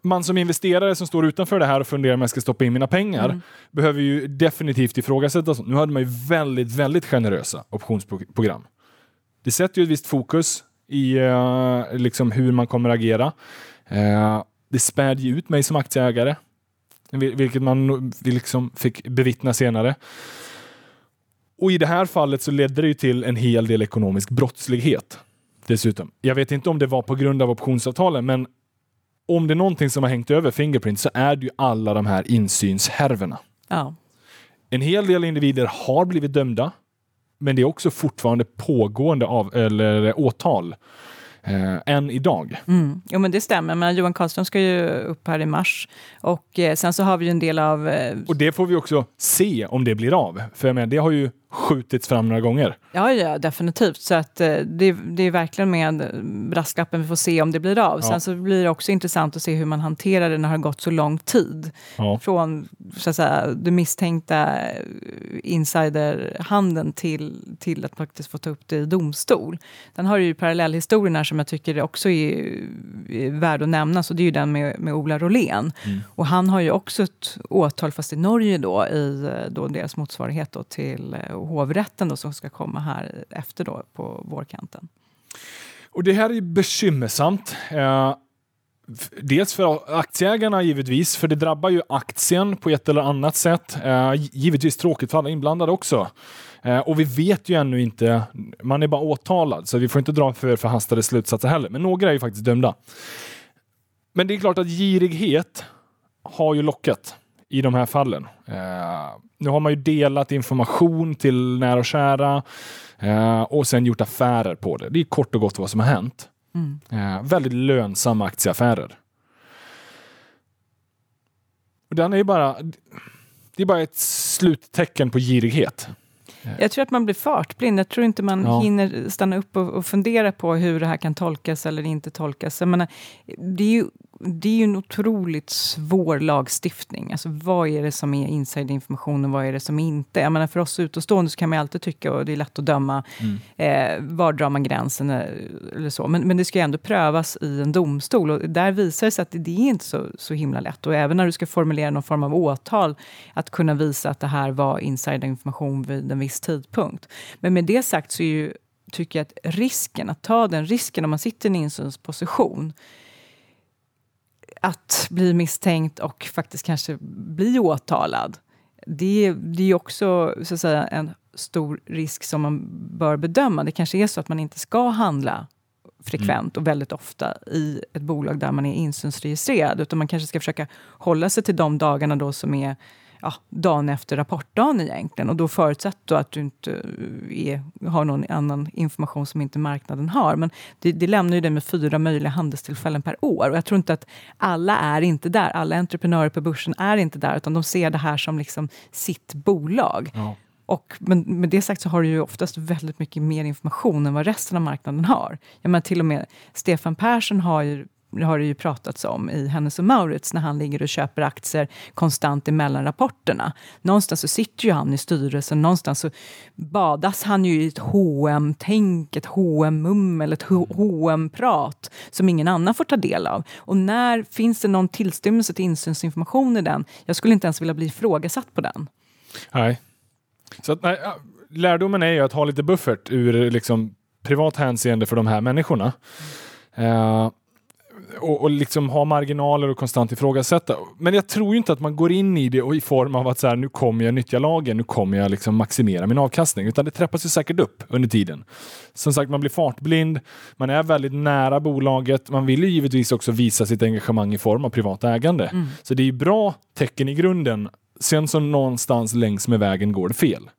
man som investerare som står utanför det här och funderar om jag ska stoppa in mina pengar mm. behöver ju definitivt ifrågasätta. Nu hade man ju väldigt, väldigt generösa optionsprogram. Det sätter ju ett visst fokus i uh, liksom hur man kommer agera. Uh, det spädde ju ut mig som aktieägare, vilket man liksom fick bevittna senare. Och i det här fallet så ledde det ju till en hel del ekonomisk brottslighet dessutom. Jag vet inte om det var på grund av optionsavtalen, men om det är någonting som har hängt över Fingerprint så är det ju alla de här insynshärvorna. Ja. En hel del individer har blivit dömda Men det är också fortfarande pågående av, eller åtal eh, än idag. Mm. Jo men det stämmer, men Johan Karlström ska ju upp här i mars. Och eh, sen så har vi ju en del av... Eh, Och det får vi också se om det blir av. För jag menar, det har ju skjutits fram några gånger. Ja, ja, definitivt. Så att, eh, det, det är verkligen med brasklappen vi får se om det blir av. Ja. Sen så blir det också intressant att se hur man hanterar det när det har gått så lång tid. Ja. Från så att säga, det misstänkta insiderhandeln till, till att faktiskt få ta upp det i domstol. Den har ju parallellhistorien här som jag tycker också är, är värd att nämna. Så det är ju den med, med Ola Rolén. Mm. Och han har ju också ett åtal, fast i Norge då, i eh, då deras motsvarighet då till eh, hovrätten då, som ska komma här efter då på vårkanten. Och det här är bekymmersamt. Eh, dels för aktieägarna givetvis, för det drabbar ju aktien på ett eller annat sätt. Eh, givetvis tråkigt för alla inblandade också. Eh, och vi vet ju ännu inte, man är bara åtalad, så vi får inte dra för förhastade slutsatser heller. Men några är ju faktiskt dömda. Men det är klart att girighet har ju lockat i de här fallen. Eh, nu har man ju delat information till nära och kära eh, och sen gjort affärer på det. Det är kort och gott vad som har hänt. Mm. Eh, väldigt lönsamma aktieaffärer. Och den är ju bara, det är bara ett sluttecken på girighet. Jag tror att man blir fartblind. Jag tror inte man Ja. hinner stanna upp och, och fundera på hur det här kan tolkas eller inte tolkas. Jag menar, det, är ju, det är ju en otroligt svår lagstiftning. Alltså, vad är det som är insiderinformation och vad är det som inte? Jag menar, för oss utomstående så kan man alltid tycka, och det är lätt att döma, eh, var drar man gränsen eh, eller så. Men, men det ska ju ändå prövas i en domstol och där visar det sig att det, det är inte så, så himla lätt. Och även när du ska formulera någon form av åtal, att kunna visa att det här var insiderinformation vid en viss tidpunkt. Men med det sagt så är ju, tycker jag att risken, att ta den risken om man sitter i en insynsposition, att bli misstänkt och faktiskt kanske bli åtalad. Det, det är också så att säga, en stor risk som man bör bedöma. Det kanske är så att man inte ska handla frekvent och väldigt ofta i ett bolag där man är insynsregistrerad. Utan man kanske ska försöka hålla sig till de dagarna då som är ja, dagen efter rapportdagen egentligen. Och då förutsatt då att du inte eh, är, har någon annan information som inte marknaden har. Men det, det lämnar ju dig med fyra möjliga handelstillfällen per år. Och jag tror inte att alla är inte där. Alla entreprenörer på börsen är inte där. Utan de ser det här som liksom sitt bolag. Ja. Och, men med det sagt så har du ju oftast väldigt mycket mer information än vad resten av marknaden har. Jag menar, till och med Stefan Persson har ju har det ju pratats om i Hennes och Maurits när han ligger och köper aktier konstant emellan rapporterna. Någonstans så sitter ju han i styrelsen, någonstans så badas han ju i ett hm tänk ett hm mummel ett hm prat som ingen annan får ta del av. Och när finns det någon tillstymmelse till insynsinformation i den? Jag skulle inte ens vilja bli ifrågasatt på den. Nej. Så att, nej, lärdomen är ju att ha lite buffert ur liksom, privat hänseende för de här människorna. Uh, och, och liksom ha marginaler och konstant ifrågasätta. Men jag tror ju inte att man går in i det och i form av att så här, nu kommer jag nyttja lagen, nu kommer jag liksom maximera min avkastning. Utan det trappas ju säkert upp under tiden. Som sagt, man blir fartblind, man är väldigt nära bolaget. Man vill ju givetvis också visa sitt engagemang i form av privat ägande. Så det är ju bra tecken i grunden. Sen så någonstans längs med vägen går det fel.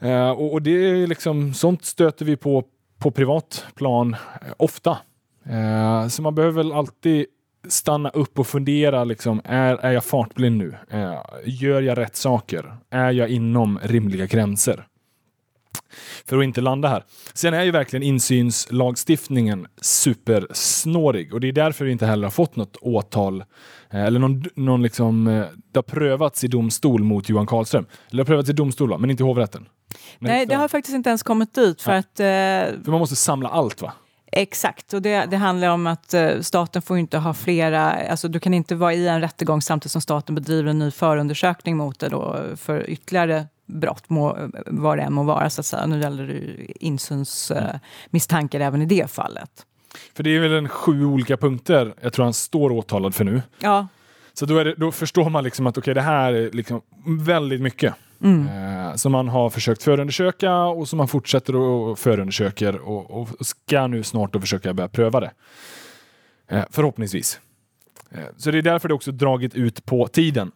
Eh, och, och det är liksom, sånt stöter vi på på privat plan eh, ofta. Eh, så man behöver väl alltid stanna upp och fundera. Liksom, är, är jag fartblind nu? Eh, gör jag rätt saker? Är jag inom rimliga gränser? För att inte landa här. Sen är ju verkligen insynslagstiftningen supersnårig och det är därför vi inte heller har fått något åtal eh, eller någon, någon liksom, eh, det har prövats i domstol mot Johan Karlström. Eller det har prövats i domstol va? men inte i hovrätten. Men Nej, inte- det har faktiskt inte ens kommit dit. För Nej. att, eh, För man måste samla allt va? Exakt, och det, det handlar om att eh, staten får inte ha flera... Alltså du kan inte vara i en rättegång samtidigt som staten bedriver en ny förundersökning mot det då, för ytterligare brott, må, vad det än må vara. Så att säga. Nu gäller det insynsmisstankar eh, misstankar även i det fallet. För det är väl en sju olika punkter jag tror han står åtalad för nu. Ja, Så då, det, då förstår man liksom att okej, det här är liksom väldigt mycket. Mm. Eh, som man har försökt förundersöka och som man fortsätter att förundersöker och, och ska nu snart då försöka börja pröva det. Eh, förhoppningsvis. Eh, så det är därför det också dragit ut på tiden.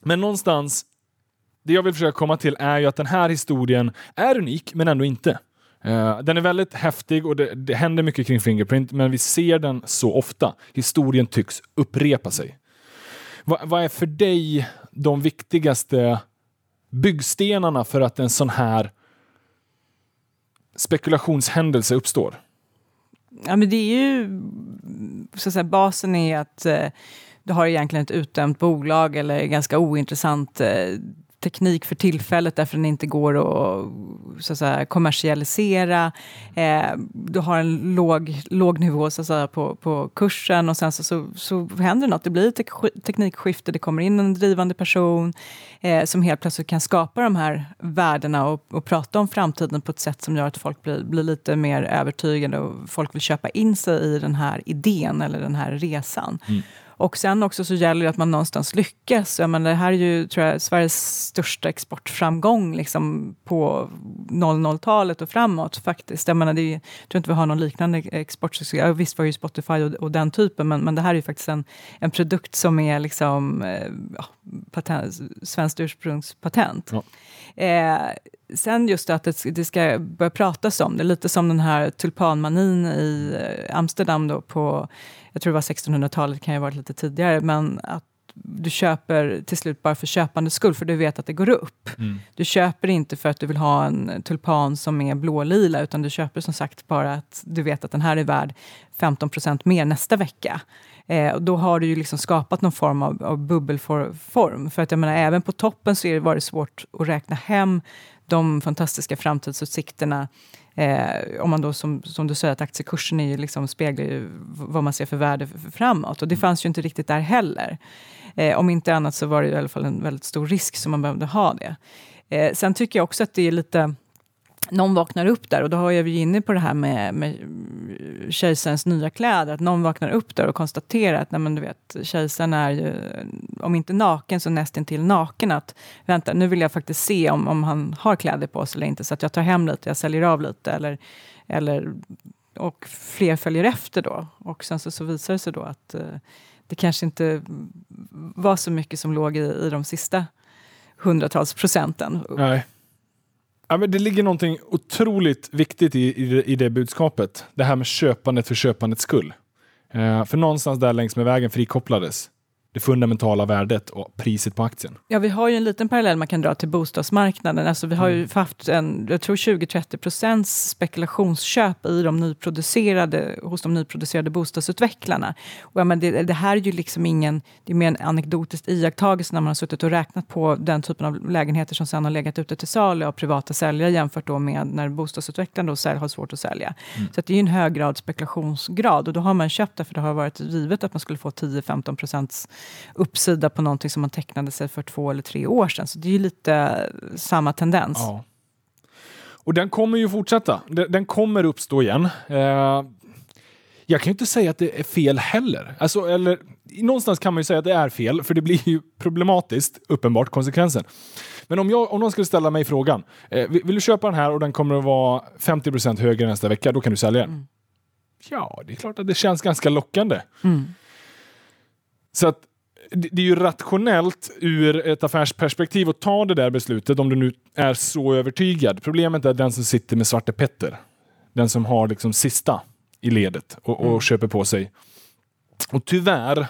Men någonstans, det jag vill försöka komma till är ju att den här historien är unik, men ändå inte. Uh, den är väldigt häftig och det, det händer mycket kring Fingerprint, men vi ser den så ofta. Historien tycks upprepa sig. Va, vad är för dig de viktigaste byggstenarna för att en sån här spekulationshändelse uppstår? Ja, men det är ju... Så att säga, basen är att eh, du har egentligen ett utdömt bolag eller ganska ointressant eh, teknik för tillfället därför den inte går att, så att säga, kommersialisera. Eh, du har en låg, låg nivå så att säga, på, på kursen och sen så, så, så händer något. Det blir ett teknikskifte, det kommer in en drivande person eh, som helt plötsligt kan skapa de här värdena och, och prata om framtiden på ett sätt som gör att folk blir, blir lite mer övertygade och folk vill köpa in sig i den här idén eller den här resan. Mm. Och sen också så gäller det att man någonstans lyckas. Jag menar, det här är ju tror jag, Sveriges största exportframgång liksom, på 00-talet och framåt faktiskt. Jag menar, det är, jag tror inte vi har någon liknande exportsuccé. Visst var ju Spotify och, och, den typen, men, men det här är ju faktiskt en, en produkt som är liksom, eh, ja, patent, svenskt ursprungspatent. Ja. Eh, sen just att det, det, ska börja pratas om det, lite som den här tulpanmanin i eh, Amsterdam då på jag tror det var 1600-talet, kan ju ha varit lite tidigare, men att du köper till slut bara för köpandets skull, för du vet att det går upp. Mm. Du köper inte för att du vill ha en tulpan som är blålila, utan du köper som sagt bara att du vet att den här är värd 15% mer nästa vecka. Eh, och då har du ju liksom skapat någon form av, av bubbelform. För att jag menar, även på toppen så var det svårt att räkna hem de fantastiska framtidsutsikterna Eh, om man då som, som du säger att aktiekursen är liksom, speglar ju vad man ser för värde framåt. Och det mm. fanns ju inte riktigt där heller. Eh, om inte annat så var det i alla fall en väldigt stor risk som man behövde ha det. Eh, sen tycker jag också att det är lite någon vaknar upp där och då har jag ju inne på det här med, med kejsarens nya kläder. Att någon vaknar upp där och konstaterar att nej, men du vet, kejsaren är ju, om inte naken så nästintill naken. Att vänta, nu vill jag faktiskt se om, om han har kläder på sig eller inte. Så att jag tar hem lite, jag säljer av lite. Eller, eller, och fler följer efter då. Och sen så, så visar det sig då att eh, det kanske inte var så mycket som låg i, i de sista hundratals procenten. Nej. Ja, men det ligger någonting otroligt viktigt i, i, i det budskapet. Det här med köpandet för köpandets skull. Eh, för någonstans där längs med vägen frikopplades det fundamentala värdet och priset på aktien. Ja, vi har ju en liten parallell man kan dra till bostadsmarknaden. Alltså, vi har ju mm. haft en, jag tror 20-30 procents spekulationsköp i de nyproducerade, hos de nyproducerade bostadsutvecklarna. Och, ja, men det, det, här är ju liksom ingen, det är mer en anekdotisk iakttagelse när man har suttit och räknat på den typen av lägenheter som sen har legat ute till salu av privata säljare jämfört då med när bostadsutvecklaren då sälj, har svårt att sälja. Mm. Så det är en hög grad spekulationsgrad och då har man köpt det för det har varit givet att man skulle få 10-15 procents uppsida på någonting som man tecknade sig för två eller tre år sedan. Så det är ju lite samma tendens. Ja. Och den kommer ju fortsätta. Den, kommer uppstå igen. Eh, jag kan ju inte säga att det är fel heller. Alltså, eller, någonstans kan man ju säga att det är fel, för det blir ju problematiskt, uppenbart, konsekvensen. Men om, jag, om någon skulle ställa mig frågan, eh, vill, vill, du köpa den här och den kommer att vara 50% högre nästa vecka, då kan du sälja den. Mm. Ja, det är klart att det känns ganska lockande. Mm. Så att det är ju rationellt ur ett affärsperspektiv att ta det där beslutet om du nu är så övertygad. Problemet är den som sitter med Svarte Petter. Den som har liksom sista i ledet och, och mm. köper på sig. Och tyvärr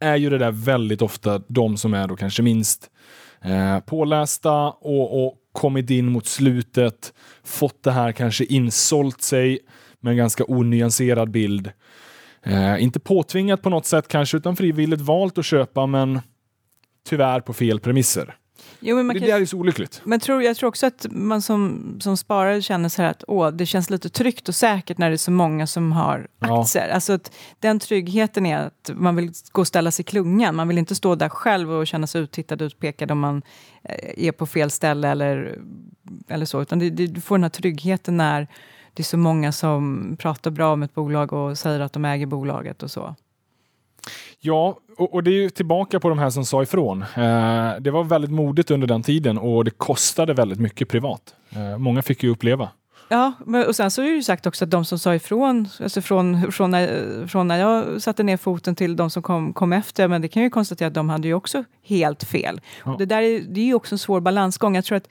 är ju det där väldigt ofta de som är då kanske minst eh, pålästa och, och kommit in mot slutet, fått det här kanske insålt sig med en ganska onyanserad bild Eh, inte påtvingat på något sätt kanske, utan frivilligt valt att köpa, men tyvärr på fel premisser. Jo, men man det kan, där är så olyckligt. Men tror, jag tror också att man som, som sparare känner så här att åh, det känns lite tryggt och säkert när det är så många som har aktier. Ja. Alltså att den tryggheten är att man vill gå och ställa sig i klungan. Man vill inte stå där själv och känna sig uttittad och utpekad om man eh, är på fel ställe eller, eller så. Utan det, det, du får den här tryggheten när det är så många som pratar bra om ett bolag och säger att de äger bolaget och så. Ja, och, och det är ju tillbaka på de här som sa ifrån. Eh, det var väldigt modigt under den tiden och det kostade väldigt mycket privat. Eh, många fick ju uppleva. Ja, och sen så är det ju sagt också att de som sa ifrån, alltså från, från, när, från när jag satte ner foten till de som kom, kom efter, men det kan ju konstatera att de hade ju också helt fel. Ja. Det där är, det är ju också en svår balansgång. Jag tror att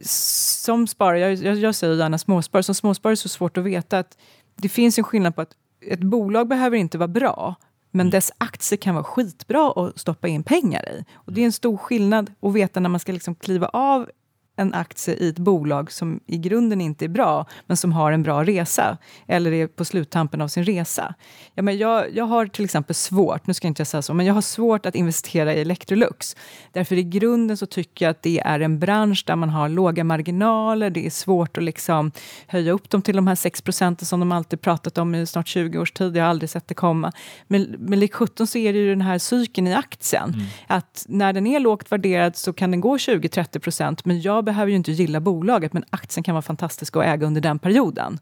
som sparare, jag, jag, jag säger gärna småsparare, som småsparare är det så svårt att veta att det finns en skillnad på att ett bolag behöver inte vara bra, men dess aktier kan vara skitbra att stoppa in pengar i. Och det är en stor skillnad att veta när man ska liksom kliva av en aktie i ett bolag som i grunden inte är bra, men som har en bra resa, eller är på sluttampen av sin resa. Ja, men jag, jag har till exempel svårt, nu ska jag inte säga så, men jag har svårt att investera i Electrolux. Därför i grunden så tycker jag att det är en bransch där man har låga marginaler, det är svårt att liksom höja upp dem till de här 6 procenten som de alltid pratat om i snart 20 års tid, jag har aldrig sett det komma. Men, men lik 17 så är det ju den här cykeln i aktien, att när den är lågt värderad så kan den gå 20-30 procent, men jag behöver ju inte gilla bolaget, men aktien kan vara fantastisk att äga under den perioden.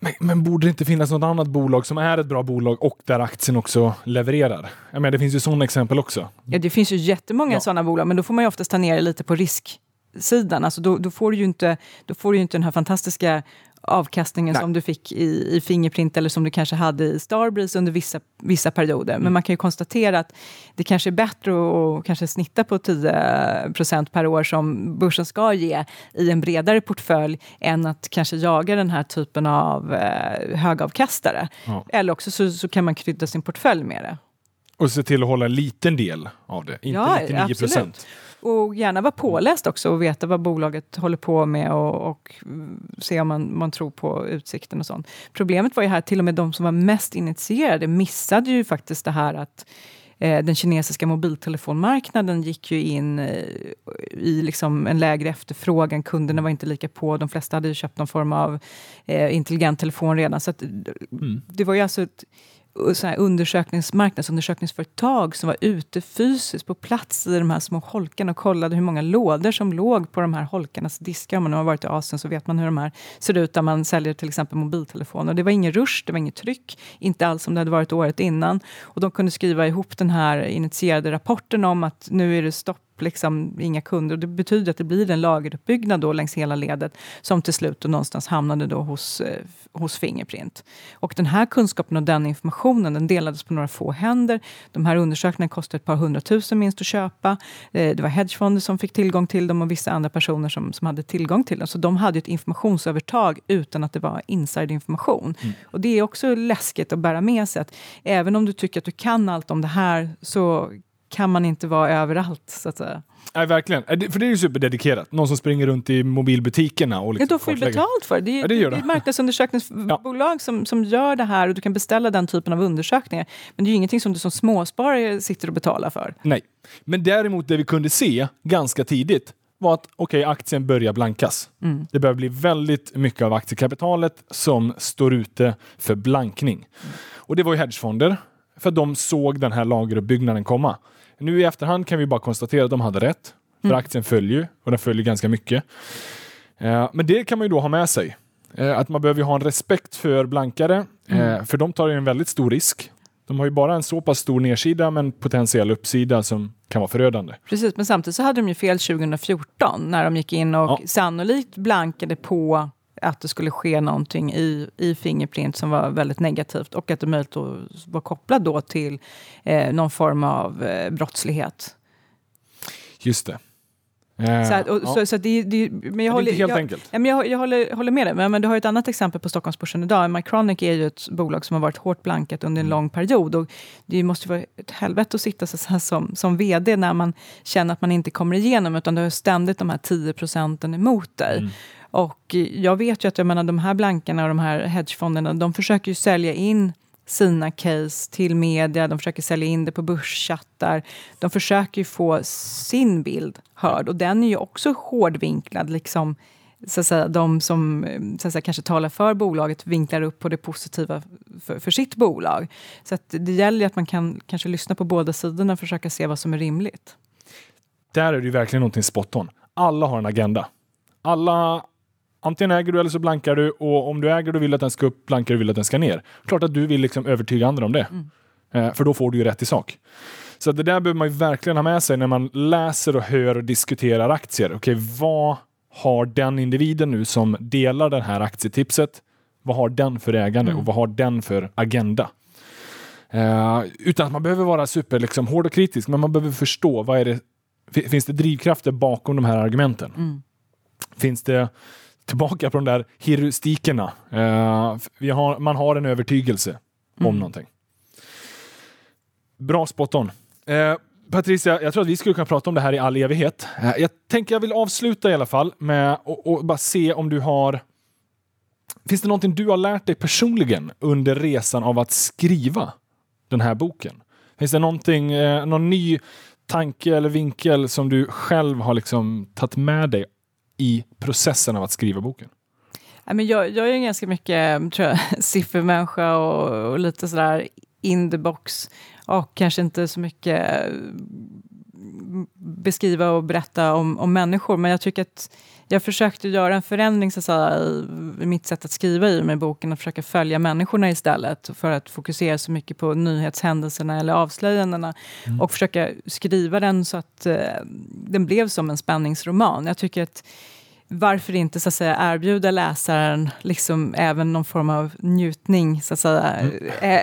Men, men borde det inte finnas något annat bolag som är ett bra bolag och där aktien också levererar? Jag menar, det finns ju sådana exempel också. Ja, det finns ju jättemånga Ja. sådana bolag, men då får man ju oftast ta ner det lite på risksidan. Alltså då, då, får du ju inte, då får du ju inte den här fantastiska avkastningen Nej. som du fick i, i Fingerprint eller som du kanske hade i Starbreeze under vissa, vissa perioder. Mm. Men man kan ju konstatera att det kanske är bättre att, att kanske snitta på 10% per år som börsen ska ge i en bredare portfölj än att kanske jaga den här typen av eh, högavkastare. Ja. Eller också så, så kan man krydda sin portfölj med det. Och se till att hålla en liten del av det, inte Ja, 99 absolut. procent. Och gärna vara påläst också och veta vad bolaget håller på med och, och mm, se om man, man tror på utsikten och sånt. Problemet var ju här, till och med de som var mest initierade missade ju faktiskt det här att eh, den kinesiska mobiltelefonmarknaden gick ju in eh, i liksom en lägre efterfrågan. Kunderna var inte lika på. De flesta hade ju köpt någon form av eh, intelligent telefon redan. Så att, Mm. det var ju alltså ett så här undersökningsmarknadsundersökningsföretag som var ute fysiskt på plats i de här små holkarna och kollade hur många lådor som låg på de här holkarnas diskar. Om man har varit i Asien så vet man hur de här ser ut där man säljer till exempel mobiltelefoner. Det var ingen rush, det var inget tryck, inte alls som det hade varit året innan. Och de kunde skriva ihop den här initierade rapporten om att nu är det stopp liksom inga kunder. Och det betyder att det blir en lageruppbyggnad då längs hela ledet som till slut då någonstans hamnade då hos, eh, hos Fingerprint. Och den här kunskapen och den informationen den delades på några få händer. De här undersökningarna kostade ett par hundratusen minst att köpa. Eh, det var hedgefonder som fick tillgång till dem och vissa andra personer som, som hade tillgång till dem. Så de hade ett informationsövertag utan att det var insiderinformation. Och det är också läskigt att bära med sig att även om du tycker att du kan allt om det här så kan man inte vara överallt, så att säga. Nej, verkligen. För det är ju superdedikerat. Någon som springer runt i mobilbutikerna och Ja, liksom då får du betalt för det. Det är, Ja, det gör det är det. ett marknadsundersökningsbolag som, som gör det här och du kan beställa den typen av undersökningar. Men det är ju ingenting som du som småsparare sitter och betalar för. Nej. Men däremot det vi kunde se ganska tidigt var att okej, aktien börjar blankas. Mm. Det börjar bli väldigt mycket av aktiekapitalet som står ute för blankning. Och det var ju hedgefonder, för de såg den här lageruppbyggnaden komma. Nu i efterhand kan vi bara konstatera att de hade rätt, för Mm. aktien följer ju, och den följer ganska mycket. Eh, men det kan man ju då ha med sig. Eh, att man behöver ha en respekt för blankare, eh, för de tar ju en väldigt stor risk. De har ju bara en så pass stor nedsida men potentiell uppsida som kan vara förödande. Precis, men samtidigt så hade de ju fel 2014 när de gick in och Ja. sannolikt blankade på att det skulle ske någonting i, i Fingerprint som var väldigt negativt och att det möjligt var kopplat då till eh, någon form av eh, brottslighet. Just det. Eh, Så, att, och, ja. så, så det, det, men jag håller, helt jag, enkelt. Ja, men jag, jag håller, håller med dig, men, men du har ju ett annat exempel på Stockholmsbörsen idag. Mycronic är ju ett bolag som har varit hårt blankat under en Mm. lång period. Och det måste vara ett helvete att sitta så här som, som vd när man känner att man inte kommer igenom, utan du har ständigt de här 10 procenten emot dig. Mm. Och jag vet ju att jag menar, de här blankarna och de här hedgefonderna, de försöker ju sälja in sina case till media, de försöker sälja in det på börschattar. De försöker ju få sin bild hörd och den är ju också hårdvinklad. Liksom, så att säga, de som så att säga, kanske talar för bolaget vinklar upp på det positiva för, för sitt bolag. Så att det gäller ju att man kan kanske lyssna på båda sidorna och försöka se vad som är rimligt. Där är det ju verkligen någonting spot on. Alla har en agenda. Alla, antingen äger du eller så blankar du och om du äger och vill att den ska upp, blankar du vill att den ska ner. Klart att du vill liksom övertyga andra om det. Eh, för då får du ju rätt i sak. Så det där behöver man ju verkligen ha med sig när man läser och hör och diskuterar aktier. Okej, vad har den individen nu som delar det här aktietipset, vad har den för ägande och vad har den för agenda? Eh, utan att man behöver vara super liksom, hård och kritisk, men man behöver förstå vad är det, fi- finns det drivkrafter bakom de här argumenten? Mm. Finns det tillbaka på de där heuristikerna? Eh, vi har, man har en övertygelse om Mm. någonting. Bra spot on. Eh, Patricia, jag tror att vi skulle kunna prata om det här i all evighet. Eh, jag tänker jag vill avsluta i alla fall med att bara se om du har Finns det någonting du har lärt dig personligen under resan av att skriva den här boken? Finns det någonting, eh, någon ny tanke eller vinkel som du själv har liksom tagit med dig i processen av att skriva boken? Men jag, jag är en ganska mycket tror jag, siffermänniska och, och lite sådär in the box. Och kanske inte så mycket beskriva och berätta om, om människor. Men jag tycker att jag försökte göra en förändring så att säga, i, mitt sätt att skriva i med boken och försöka följa människorna istället för att fokusera så mycket på nyhetshändelserna eller avslöjandena. Och försöka skriva den så att eh, den blev som en spänningsroman. Jag tycker att varför inte så att säga, erbjuda läsaren liksom även någon form av njutning, så att säga. Eh,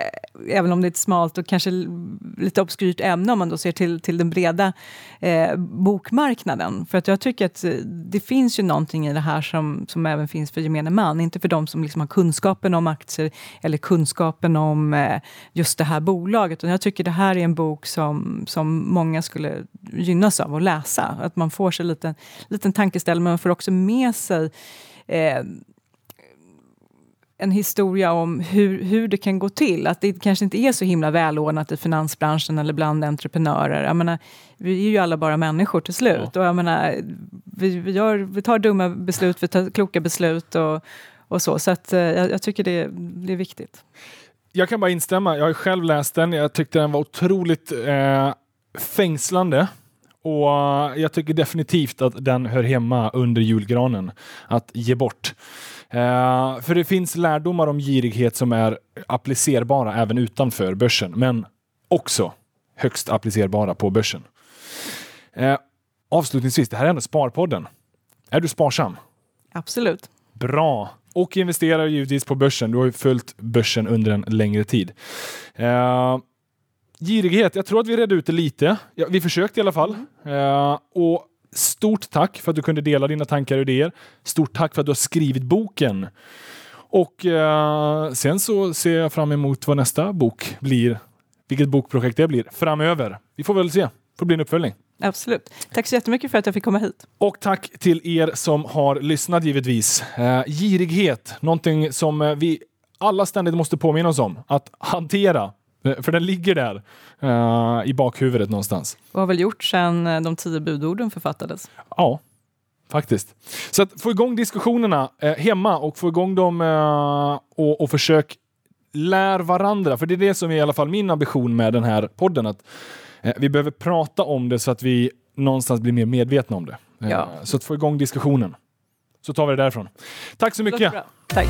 även om det är ett smalt och kanske lite obskyrt ämne om man då ser till, till den breda eh, bokmarknaden. För att jag tycker att eh, det finns ju någonting i det här som, som även finns för gemene man. Inte för de som liksom har kunskapen om aktier eller kunskapen om eh, just det här bolaget. Och jag tycker det här är en bok som, som många skulle gynnas av att läsa. Att man får sig en liten, liten tankeställare, men man får också med sig eh, en historia om hur, hur det kan gå till. Att det kanske inte är så himla välordnat i finansbranschen eller bland entreprenörer. Jag menar, vi är ju alla bara människor till slut. Och jag menar, vi, vi, gör, vi tar dumma beslut, vi tar kloka beslut och, och så. Så att, eh, jag, jag tycker det, det är viktigt. Jag kan bara instämma. Jag har själv läst den. Jag tyckte den var otroligt eh, fängslande. Och eh, jag tycker definitivt att den hör hemma under julgranen. Att ge bort. Eh, för det finns lärdomar om girighet som är applicerbara även utanför börsen. Men också högst applicerbara på börsen. Eh, avslutningsvis, det här är ändå Sparpodden. Är du sparsam? Absolut. Bra. Och investerar givetvis på börsen. Du har ju följt börsen under en längre tid. Eh, girighet, jag tror att vi redde ut det lite. Ja, vi försökte i alla fall. Eh, och stort tack för att du kunde dela dina tankar och idéer. Stort tack för att du har skrivit boken. Och eh, sen så ser jag fram emot vad nästa bok blir. Vilket bokprojekt det blir framöver. Vi får väl se. får bli en uppföljning. Absolut. Tack så jättemycket för att jag fick komma hit. Och tack till er som har lyssnat givetvis. Eh, girighet, någonting som vi alla ständigt måste påminna oss om att hantera. Eh, För den ligger där eh, i bakhuvudet någonstans. Och har väl gjort sedan eh, de tio budorden författades. Ja, faktiskt. Så att få igång diskussionerna eh, hemma och få igång dem eh, och, och försök lär varandra. För det är det som är i alla fall min ambition med den här podden. Att eh, vi behöver prata om det så att vi någonstans blir mer medvetna om det. Ja. Så att få igång diskussionen. Så tar vi det därifrån. Tack så mycket. Tack.